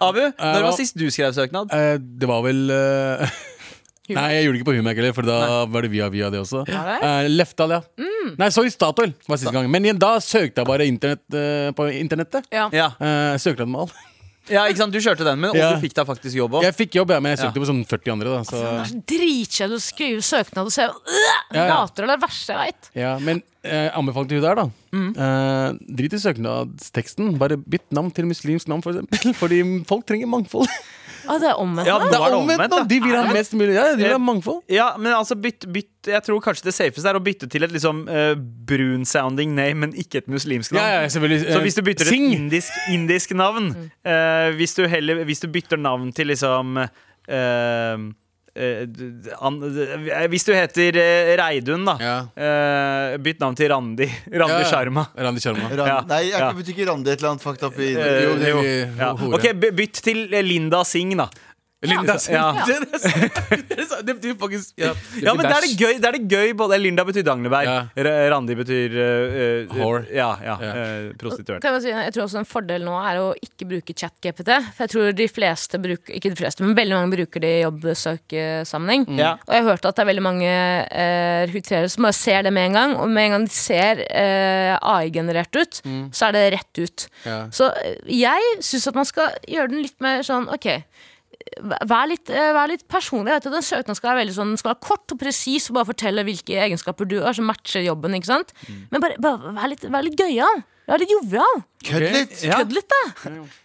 Abu, når var sist du skrev søknad? Uh, det var vel eh, Nei, jeg gjorde det ikke på Humac heller, for da var det via via det også. Det? Eh, Leftal, ja. Nei, sorry, Statoil var siste gang. Men igjen, da søkte jeg bare internett, eh, på internettet. Ja. Ja. Uh, Søknadsmal. ja, ikke sant? Du kjørte den, men og Ja. du fikk da faktisk jobb òg? Jeg fikk jobb, ja, men jeg søkte på sånn 40 andre. Da, så, Det er så dritkjedelig å skrive søknad og se øh, Ja, ja. Hater det, er det verste jeg veit. ja, men eh, anbefalte hun der, da. Mm. Eh, drit i søknadsteksten. Bare bytt navn til muslimsk navn, for eksempel. Fordi folk trenger mangfold. Å, det er omvendt. Ja. Nå er omvendt, da. De vil ha mest mulig Ja, de vil ha mangfold. Ja, men altså bytt, bytt Jeg tror kanskje det safeste er å bytte til et liksom uh, brun-sounding name, men ikke et muslimsk navn. Ja, ja, selvfølgelig. Så Eh, hvis du bytter Sing! et indisk, indisk navn uh, hvis, du heller, hvis du bytter navn til liksom eh, eh, d- an, Hvis du heter eh, Reidun, da. Ja. eh, bytt navn til Randi. Randi Ja, ja. Sharma. Randi Sharma. Rand, Ja, Nei, jeg ja. ikke Randi et eller annet fucked up i Eh, Jo, det jo. Ja. Ok, bytt til eh, Linda Singh, da. Linda. Det betyr faktisk ja, Ja, men det er det gøy. Det er det gøy både Linda betyr Dagneberg. Ja. Randi betyr uh, Whore. Ja, ja, Ja. eh, prostituert. Kan jeg, si, jeg tror også En fordel nå er å ikke bruke ChatGPT. For jeg tror de fleste bruker Ikke de fleste, men veldig mange bruker det i jobbsøkesammenheng. Ja. Og jeg har hørt at det er veldig mange eh, rekrutterere som bare ser det med en gang. Og med en gang de ser eh, AI-generert ut, så er det rett ut. Ja. Så eh, jeg syns at man skal gjøre den litt mer sånn OK. Vær litt, eh, vær litt personlig. Jeg vet at Den søknaden skal være veldig sånn skal være kort og presis og bare fortelle hvilke egenskaper du har som matcher jobben. ikke sant? Men bare, bare vær litt, vær litt gøyal. Vær litt jovial. Kødd litt! Kødd litt, da.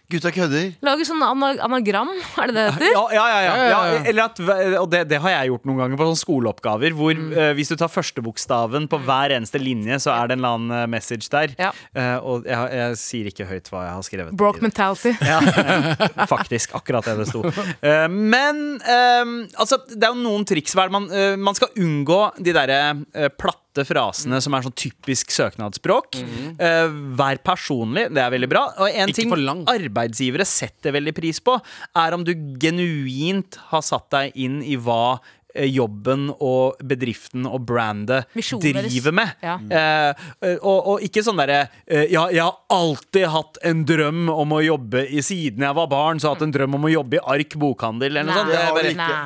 Gutta kødder. Lager sånn anagram, er det det heter? Ja, ja, ja, ja. Ja, eller at, og det, det har jeg gjort noen ganger på sånne skoleoppgaver. Hvor eh, Hvis du tar førstebokstaven på hver eneste linje, så er det en eller annen eh, message der. Ja. Uh, og jeg, jeg sier ikke høyt hva jeg har skrevet. Broke mentality. Ja, faktisk. Akkurat det det sto. Uh, men eh, altså, det er jo noen triks man, man skal unngå de derre platte frasene som er sånn typisk søknadsspråk. Eh, vær personlig, det er veldig bra. Og en Ikke ting for lang. Arbeidsgivere setter veldig pris på, er om du genuint har satt deg inn i hva jobben og bedriften og brandet driver med. Ja. Eh, eh, og, og ikke sånn derre eh, Ja, jeg har alltid hatt en drøm om å jobbe i Siden jeg var barn, så har jeg hatt en drøm om å jobbe i Ark bokhandel eller noe Nei. sånt.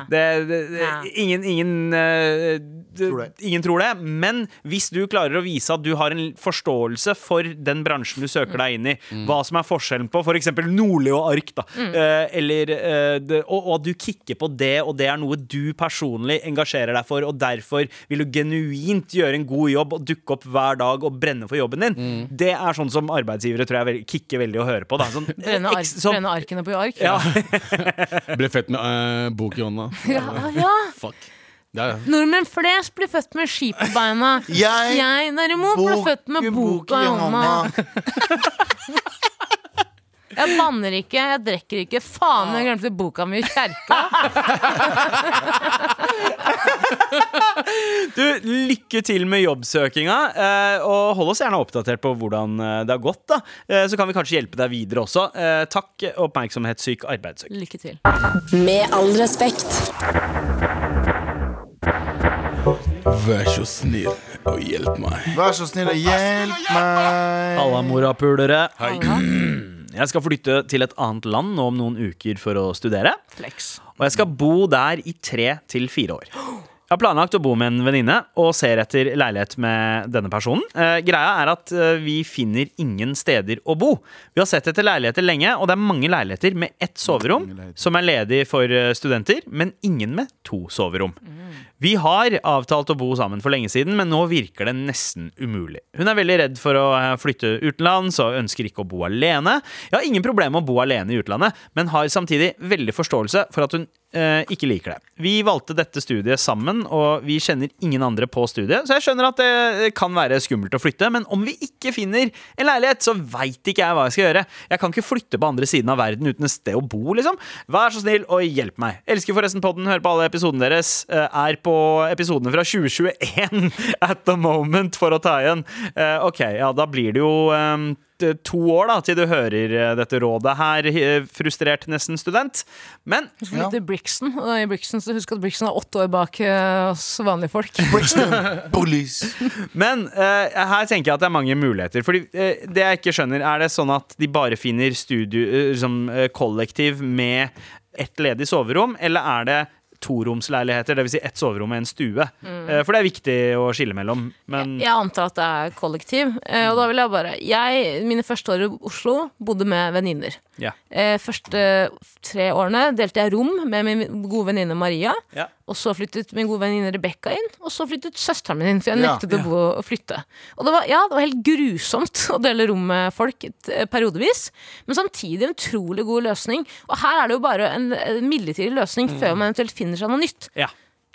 Det er Det bare, det, ingen ingen, uh, Tror det. ingen tror det. Men hvis du klarer å vise at du har en forståelse for den bransjen du søker deg inn i, hva som er forskjellen på f.eks. Nordli og Ark, da, eh, eller, eh, det, og, og at du kikker på det, og det er noe du personlig engasjerer deg for, og derfor vil du genuint gjøre en god jobb og dukke opp hver dag og brenne for jobben din, det er sånn som arbeidsgivere tror jeg vel- kicker veldig å høre på. Da. Sånn, Brenne, ark, sånn- brenne arkene på ark. ja, Ble født med uh, bok i hånda. Ja, ja. Fuck. Ja, ja. Nordmenn flest blir født med ski på beina. Jeg- Jeg derimot ble født med bok i hånda. Jeg banner ikke, jeg drikker ikke. Faen, jeg glemte boka mi i kjerka. Du, Lykke til med jobbsøkinga, eh, og hold oss gjerne oppdatert på hvordan eh, det har gått. da Eh, Så kan vi kanskje hjelpe deg videre også. Eh, Takk, oppmerksomhetssyk arbeidssøk. Lykke til. Med all respekt. Vær så snill og hjelp meg. Vær så snill og hjelp meg. Halla, morapulere. Jeg skal flytte til et annet land nå om noen uker for å studere. Flex. Og jeg skal bo der i tre til fire år. Jeg har planlagt å bo med en venninne og ser etter leilighet med denne personen. Eh, greia er at eh, vi finner ingen steder å bo. Vi har sett etter leiligheter lenge, og det er mange leiligheter med ett soverom som er ledig for eh, studenter, men ingen med to soverom. Vi har avtalt å bo sammen for lenge siden, men nå virker det nesten umulig. Hun er veldig redd for å eh, flytte utenlands og ønsker ikke å bo alene. Jeg har ingen problemer med å bo alene i utlandet, men har samtidig veldig forståelse for at hun ikke liker det. Vi valgte dette studiet sammen, og vi kjenner ingen andre på studiet, så jeg skjønner at det kan være skummelt å flytte, men om vi ikke finner en leilighet, så veit ikke jeg hva jeg skal gjøre. Jeg kan ikke flytte på andre siden av verden uten et sted å bo, liksom. Vær så snill og hjelp meg. Elsker forresten podden, hører på alle episodene deres. eh, Er på episodene fra 2021 at the moment for å ta igjen. Eh, Ok, ja, da blir det jo eh, t- to år da til du hører eh, dette rådet her, eh, frustrert nesten student. Men Brixton, og i Brixton så husk at Brixton er åtte år bak eh, oss vanlige folk. Men uh, her tenker jeg at det er mange muligheter. Fordi uh, det jeg ikke skjønner, er det sånn at de bare finner studio, uh, som eh, kollektiv med ett ledig soverom, eller er det toromsleiligheter, dvs. Si ett soverom og en stue? Mm. for det er viktig å skille mellom. Men Jeg antar at det er kollektiv. Eh, og da vil jeg bare Jeg, mine første år i Oslo, bodde med venninner. Ja. Eh, første tre årene delte jeg rom med min gode venninne Maria. Ja. Og så flyttet min gode venninne Rebekka inn, og så flyttet søsteren min inn. For jeg nektet å bo og flytte. Og det var, ja, det var helt grusomt å dele rom med folk eh, periodevis. Men samtidig en utrolig god løsning. Og her er det jo bare en, en midlertidig løsning før man eventuelt finner seg noe nytt. ja.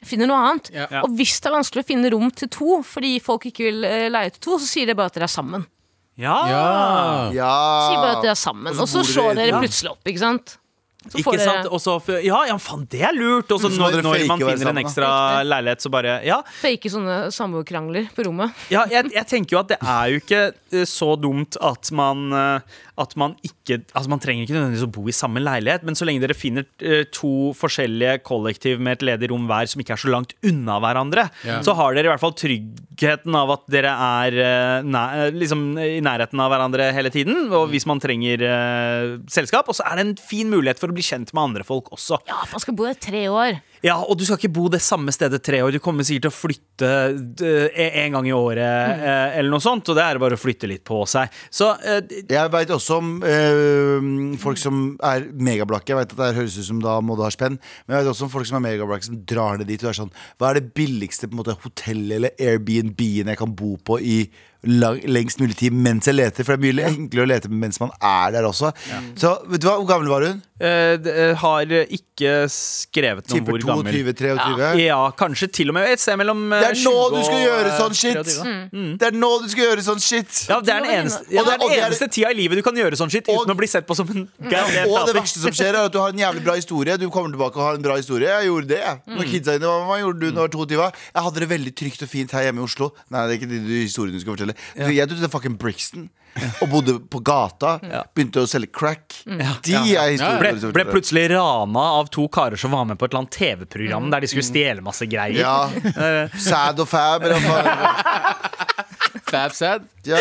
Finner noe annet. Ja. Ja. Og hvis det er vanskelig å finne rom til to fordi folk ikke vil eh, leie til to, så sier det bare at dere er sammen. Ja. Ja. Ja. Sier bare at dere er sammen, Og så slår dere- plutselig opp, ikke sant? Så Ikke får sant? dere Også, ja, ja, faen, det er lurt! Og så Så når, når man finner en ekstra leilighet, så bare Ja. fake sånne samboerkrangler på rommet. Ja, jeg, jeg tenker jo at det er jo ikke eh, så dumt at man eh, At man ikke Altså man trenger ikke nødvendigvis å bo i samme leilighet, men så lenge dere finner eh, to forskjellige kollektiv med et ledig rom hver som ikke er så langt unna hverandre, Ja. så har dere i hvert fall tryggheten av at dere er nær, eh, liksom i nærheten av hverandre hele tiden. Og hvis man trenger uh, selskap. Og så er det en fin mulighet for å bli kjent med andre folk også. Ja, man skal bo der tre år. Ja, og du skal ikke bo det samme stedet tre år. Du kommer sikkert til å flytte en gang i året eh, eller noe sånt, og det er bare å flytte litt på seg. Så eh, Jeg veit også om eh, folk som er megablakke. Jeg vet at det høres ut som da må du ha spenn. Men jeg vet også om folk som er megablakke som drar ned dit og er sånn Hva er det billigste på en måte hotellet eller Airbnb-en jeg kan bo på i lang, lengst mulig tid mens jeg leter? For det er mye enklere å lete mens man er der også. Så vet du hva, hvor gammel var hun? eh, eh, har ikke skrevet noe om Tipper hvor gammel. 22-23? Ja, kanskje til og med et sted mellom eh, Det er nå du skal gjøre sånn shit! Mm. Det er nå du skal gjøre sånn shit! Ja, det er den eneste, ja, det er den det er- eneste tida i livet du kan gjøre sånn shit Og- uten å bli sett på som en gæren Og det verste som skjer, er at du har en jævlig bra historie. Du kommer tilbake og har en bra historie. Jeg gjorde det, jeg. Når kidsa dine var Hva gjorde du når du var 22? Jeg hadde det veldig trygt og fint her hjemme i Oslo. Nei, det er ikke de historiene du skal fortelle. Jeg dro til fucking Brixton og bodde på gata. Begynte å selge crack. De er historiene Ble, skal ble plutselig rana av to karer som var med på et eller annet TV-program der de skulle stjele masse greier. Ja. Sad og fab. Fab sad. Ja.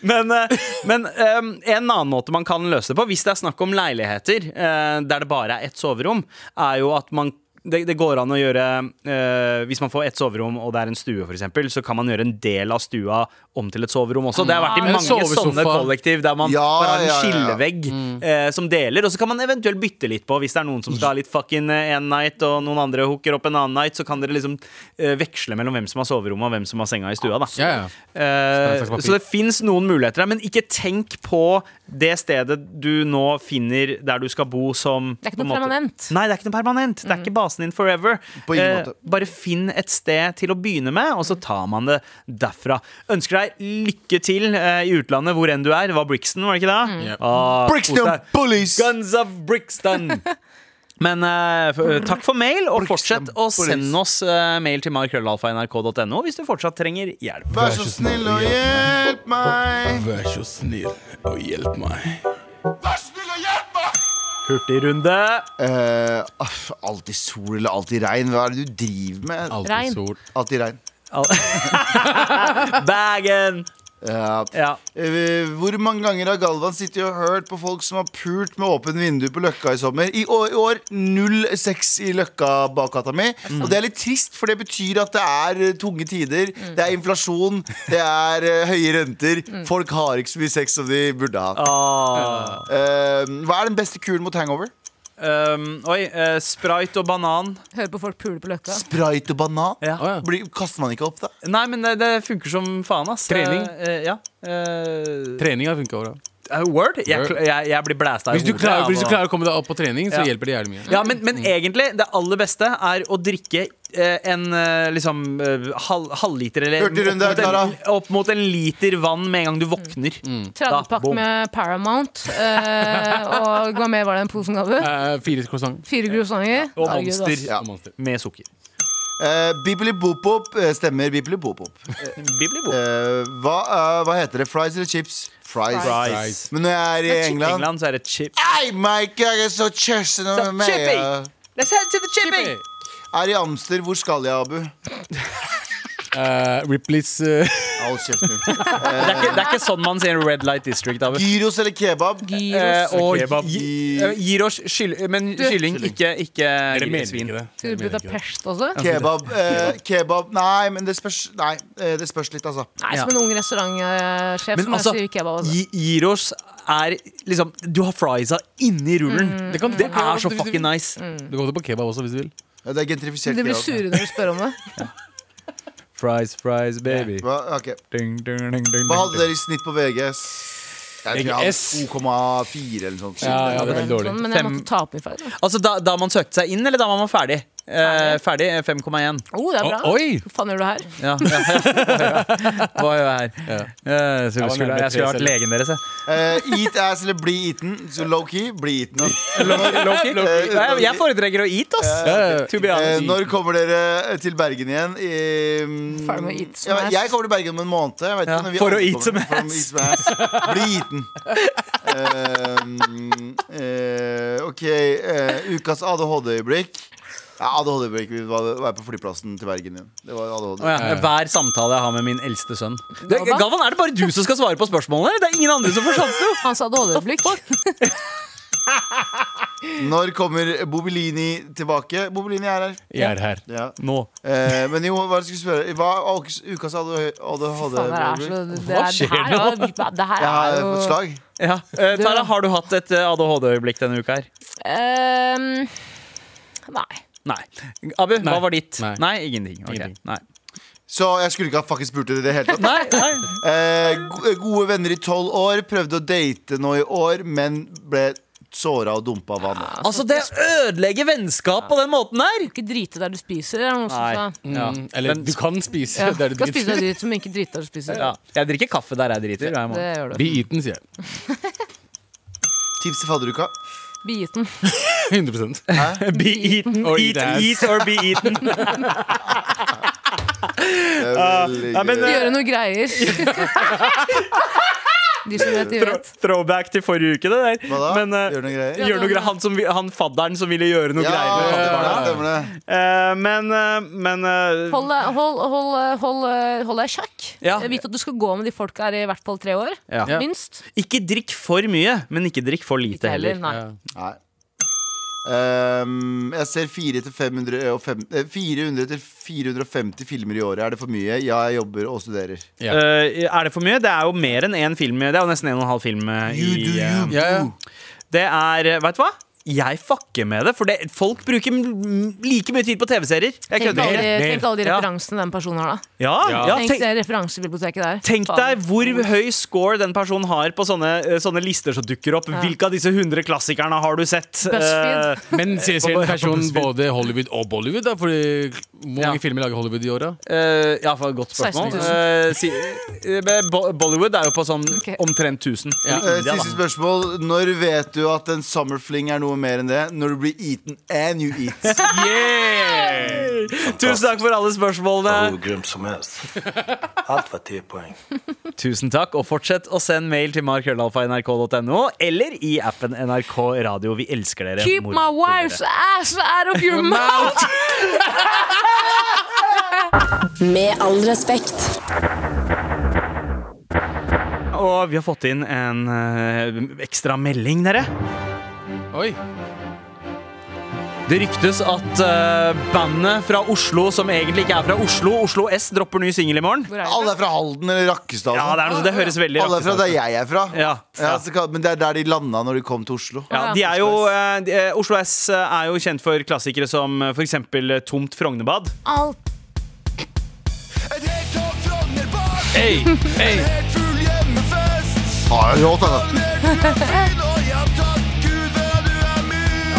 Men, eh, men um, en annen måte man kan løse det på, hvis det er snakk om leiligheter uh, der det bare er ett soverom, er jo at man det, det går an å gjøre eh, Hvis man får ett soverom og det er en stue, eksempel, så kan man gjøre en del av stua om til et soverom også. Det har vært i mange sånne kollektiv der man Ja, bare har en ja, ja, ja. skillevegg eh, som deler, og så kan man eventuelt bytte litt på. Hvis det er noen som skal ha litt fucking én en night, og noen andre hooker opp en annen night, så kan dere liksom eh, veksle mellom hvem som har soverommet og hvem som har senga i stua. da Ja, ja. Eh, så det fins noen muligheter der, men ikke tenk på det stedet du nå finner der du skal bo som Det er ikke noe måte- permanent. Nei, det er ikke noe permanent. Det er ikke basen din forever. På ingen Eh, måte. bare finn et sted til å begynne med, og så tar man det derfra. Ønsker deg lykke til eh, i utlandet, hvor enn du er. Det var Brixton, var det ikke det? Yep. Ah, Brixton. Bullies! Guns of Brixton. Men uh, takk for mail, og fortsett å sende oss uh, mail til markrøllalfa.nrk.no hvis du fortsatt trenger hjelp. Vær så snill og hjelp meg. Vær så snill og hjelp meg. Hurtigrunde. Uh, alltid sol eller alltid regn. Hva er det du driver med? Alltid Regn. sol. Alltid regn. Bagen. Ja. Ja. Eh, Hvor mange ganger har Galvan sittet og hørt på folk som har pult med åpen vindu på Løkka i sommer? I år, i år null sex i Løkka bakgata mi. Og det er litt trist, for det betyr at det er eh, tunge tider. Det er inflasjon, det er eh, høye renter. Folk har ikke så mye sex som de burde ha. Ah. Uh, hva er den beste kuren mot hangover? Um, oi, Uh, Sprite og banan. Hører på folk pule på løkka. Sprite og banan? Ja. Oh, ja. Blir, kaster man ikke opp, da? Nei, men det, det funker som faen, ass. Trening? Uh, ja. Trening har funka bra. Eh, word? Jeg, kl- jeg, jeg blir blæsta i Hvis du, hodet klarer, av hvis du å- klarer å komme deg opp på trening, så Ja. hjelper det jævlig mye. Ja, men, men egentlig, det aller beste er å drikke eh, en eh, liksom eh, halv, halvliter eller Hurtigrunde, opp, mot en, opp mot en liter vann med en gang du våkner. Mm. 30-pakk boom. med Paramount. eh, og hva mer var det den posen ga du? Eh, fire croissant. Fire croissanter. Og Herregud, Monster. Ja. Monster. med sukker. Uh, Bibeli Bopop eh, stemmer. Bibeli Bopop. Eh, hva, eh, hva heter det? Fries eller chips? Fries. Fries. Fries. Men når jeg er i England England så er det chip. Hey, Mike, jeg er så kjøssen so, med meg. Let's head to the chippy! Er i Amster. Hvor skal jeg, Abu? Eh, Ripley's eh, Hold kjeften. Det er, ikke, det er ikke sånn man sier Red Light District. Abu. Gyros eller kebab? Gyros. Gyros. og Kebab. Gyros, oss men kylling, ikke, ikke det. Skal du. Budapest også? Kebab, kebab Nei, men det spørs Nei, det spørs litt, altså. Nei, som en ung restaurantsjef som altså, sier kebab. Også. Gyros er liksom Du har friesa inni rullen. Mm. Det, kan, Det er så fucking nice. nice. Du kan gå på kebab også hvis du vil. Ja, Det er gentrifisert Du blir sure når du spør om det. Fries, fries, baby. Hva, ok. Ding, ding, ding, ding, Hva hadde dere i snitt på VGS? Jeg tror jeg hadde VGS? 2,4 eller noe sånt. Ja, ja, det er veldig dårlig. Sånn, men jeg måtte ta opp i da. Altså da, da man søkte seg inn, eller da man var ferdig? Eh, ferdig eh, 5,1. Oh, det er bra. Oi! Hva faen gjør du her? Ja, ja, ja. Hva gjør jeg her? Ja. Eh, så Jeg skulle, jeg skulle vært legen deres. jeg. Eh, eat ass eller bli eaten. Så low-key, bli eaten. Low-key. Jeg, jeg foretrekker å eat, ass. Be Eh, når kommer dere til Bergen igjen? I, mm, Ferdig med å eat som ja, ass. jeg kommer til Bergen om en måned. Jeg ikke Ja, når vi for å eat som ass. Bli eaten. Eh, mm, eh, OK. eh, ukas ADHD-øyeblikk. Ja, var, var på flyplassen til Bergen igjen. Det var ADHD. Å ja, Hver samtale jeg har med min eldste sønn. Det, Galvan? Galvan, er det bare du som skal svare på spørsmålene? eller? Det er ingen andre som får sjansen? Han sa ADHD-øyeblikk. Når kommer Bobilini tilbake? Bobilini er her. Jeg er her. Ja. Nå. Eh, men jo, hva skulle jeg spørre? Hva er ukas- hadde Faen, det er så det, Hva er, skjer det her, er- det her Jeg har er fått jo slag. Ja. Eh, Tara, har du hatt et eh, ADHD-øyeblikk denne uka her? Ehm, Nei. Nei. Abu, Nei. hva var ditt? Nei. ingenting. Okay. Ingenting. Nei. Så jeg skulle ikke ha faktisk spurt det i det hele tatt. Nei, nei. Eh, gode venner i tolv år. Prøvde å date nå i år, men ble såra og dumpa av vannet. Altså, det ødelegger vennskap på den måten der! Ikke drite der du spiser. Er noen som sa. Ja. Mm, eller Men- du kan spise Ja, der du skal spise driter. deg dit, men ikke drite der du spiser. Ja. Jeg drikker kaffe der jeg driter. hver Det gjør du. Be eaten, sier jeg. Tips til fadderuka. Biten. 100 Be eaten. Or Eat, eat or be eaten. Det er veldig ja, men, gøy. eh, Gjøre noe greier. De vet, de Throw, throwback til forrige uke, det der. Hva da? Men, uh, Gjør noe greier? Gjør noe greier. Han, som, han fadderen som ville gjøre noe Ja, greier med det. Eh, men uh, men eh, Hold, deg- hold, hold, hold, hold deg i sjakk. Ja. Vit at du skal gå med de folka her i hvert fall tre år. Ja. Minst. Ikke drikk for mye, men ikke drikk for lite Ikke heller. heller. Nei. Ja. Nei. Ehm, jeg ser 400 til 505 eh, 400 til 450 filmer i året. Er det for mye? Ja, jeg jobber og studerer. Ja. Uh, er det for mye? Det er jo mer enn én film. Det er jo nesten en og en halv film. eh, You i, do you. Ja, ja. Det er Veit Vet du hva? Jeg fucker med det. For det, folk bruker like mye tid på TV-serier. Tenk, Tenk alle, de- referansene Ja. den personen har, da. Ja, ja, Tenk tenk, det referansebiblioteket der. tenk deg hvor høy score den personen har på sånne, eh, sånne lister som dukker opp. Hvilke av disse 100 klassikerne har du sett? BuzzFeed. Eh, Men På- en person både Hollywood og Bollywood? da? Fordi Hvor mange Ja. filmer lager Hollywood i året? Uh, ja, for et godt spørsmål. 16 000. Eh, si, uh, Bollywood er jo på sånn okay. omtrent 1000. Ja. I Eh, India, Siste spørsmål. Når vet du at en summerfling er noe mer enn det? Når du blir eaten and you eat. Yeah! Tusen takk for alle spørsmålene. Hvor grymt som helst. Alt var ti poeng. Tusen takk, og fortsett å sende mail til markrøllalfa.nrk.no eller i appen NRK Radio. Vi elsker dere. Keep my wife's ass out of your mouth! Med all respekt. Og vi har fått inn en ø, ekstra melding, dere. Oi! Det ryktes at uh, bandet fra Oslo, som egentlig ikke er fra Oslo, Oslo S, dropper ny singel i morgen. Er? Alle er fra Halden eller Rakkestad. Ja, det, er noe, det høres veldig Alle er fra der jeg er fra. Ja, Ja, Ja, men det er der de landa når de kom til Oslo. Ja, de er jo, uh, de, uh, Oslo S er jo kjent for klassikere som eh, for eksempel helt Tomt Frognerbad. Alt Hey, En helt full hjemmefest. Ah, altså.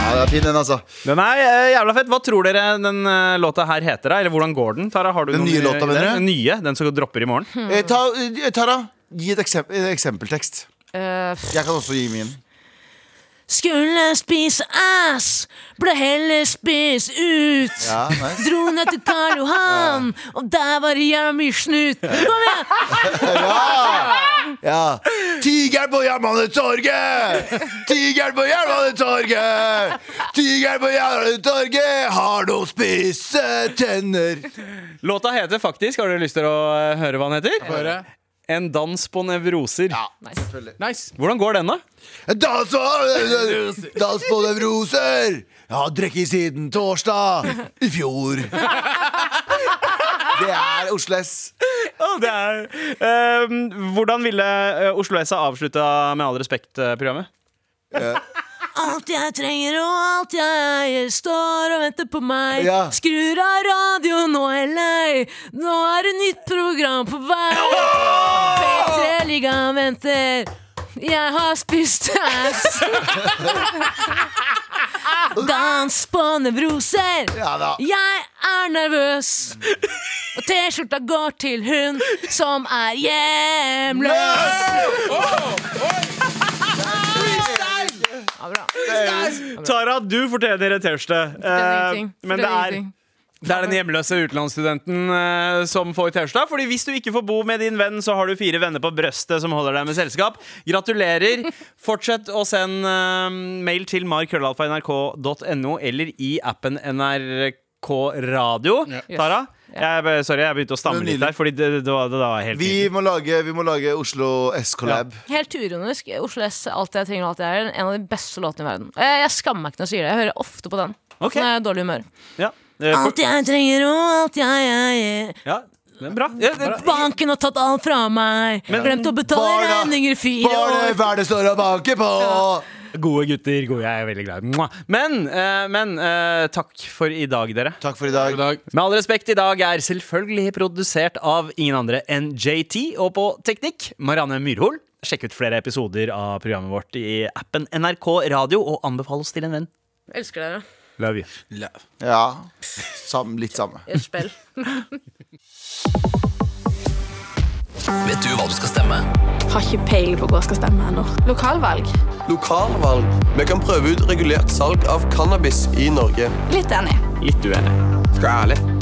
Ja, det er fin, den, altså. Den er eh, jævla fett. Hva tror dere den eh, låta her heter? da? Eller hvordan går den? Tara, har du Den noen, nye eh, låta, mener den, du? Den nye, den som dropper i morgen. Eh, ta, eh, Tara, gi et eksempel, en eksempeltekst. øh, Jeg kan også gi min. Skulle spise ass, ble heller spist ut. Ja, nice. Dro ned til Karl Johan, og der var det jævla mye snut. Kom igjen! Ja. Tigeren på Jernbanetorget! Tiger på Jernbanetorget! Tiger på Jernbanetorget har noen spisse tenner. Låta heter faktisk, har dere lyst til å eh, høre hva den heter? Høre. En dans på nevroser. Selvfølgelig. Nice. Hvordan går den, da? Dans på, dans på nevroser! Jeg har drukket siden torsdag i fjor. Det er Oslo S. Oh, det er, eh, hvordan ville eh, Oslo S ha avslutta Med all respekt-programmet? Alt jeg trenger og alt jeg eier, står og venter på meg. Ja. Skrur av radio, nå er jeg lei. Nå er det nytt program på vei. P3-ligaen venter. Jeg har spist ass. Dans på nevroser. Jeg er nervøs. Og T-skjorta går til hun som er hjemløs. Ja, bra. Tara, du fortjener et T-skjorte. Eh, men det er, det er den hjemløse utenlandsstudenten uh, som får T-skjorta. Fordi hvis du ikke får bo med din venn, så har du fire venner på brøstet som holder deg med selskap. Gratulerer. Fortsett å sende uh, mail til markrøllalfa.nrk.no eller i appen NRK Radio. Tara, jeg, sorry, jeg begynte å stamme litt der, fordi det, det, var, det var helt Vi må lage, vi må lage Oslo S-collab. Helt uronisk. Oslo S, Alt jeg trenger og alt jeg er, en av de beste låtene i verden. Jeg, jeg skammer meg ikke når jeg sier det. Jeg hører ofte på den. okay. Når jeg er i dårlig humør. Ja. Eh, for, Alt jeg trenger og alt jeg er. ja, bra. Ja, bra. Banken har tatt alt fra meg. Glemt å betale regninger i fire Bare år. hva det står og banker på! Gode gutter. Gode, jeg er veldig glad. Men, eh, men eh, takk for i dag, dere. Takk for i dag. Dag. Med all respekt, i dag er selvfølgelig produsert av ingen andre enn JT, og på teknikk Marianne Myrhol. Sjekk ut flere episoder av programmet vårt i appen NRK Radio, og anbefal oss til en venn. Elsker dere. Love you. Ja, sam, litt samme. I et spill. Vet du hva du skal stemme? Har ikke peiling på hva jeg skal stemme ennå. Lokalvalg? Lokalvalg. Vi kan prøve ut regulert salg av cannabis i Norge. Litt enig. Litt uenig. Skal jeg være ærlig?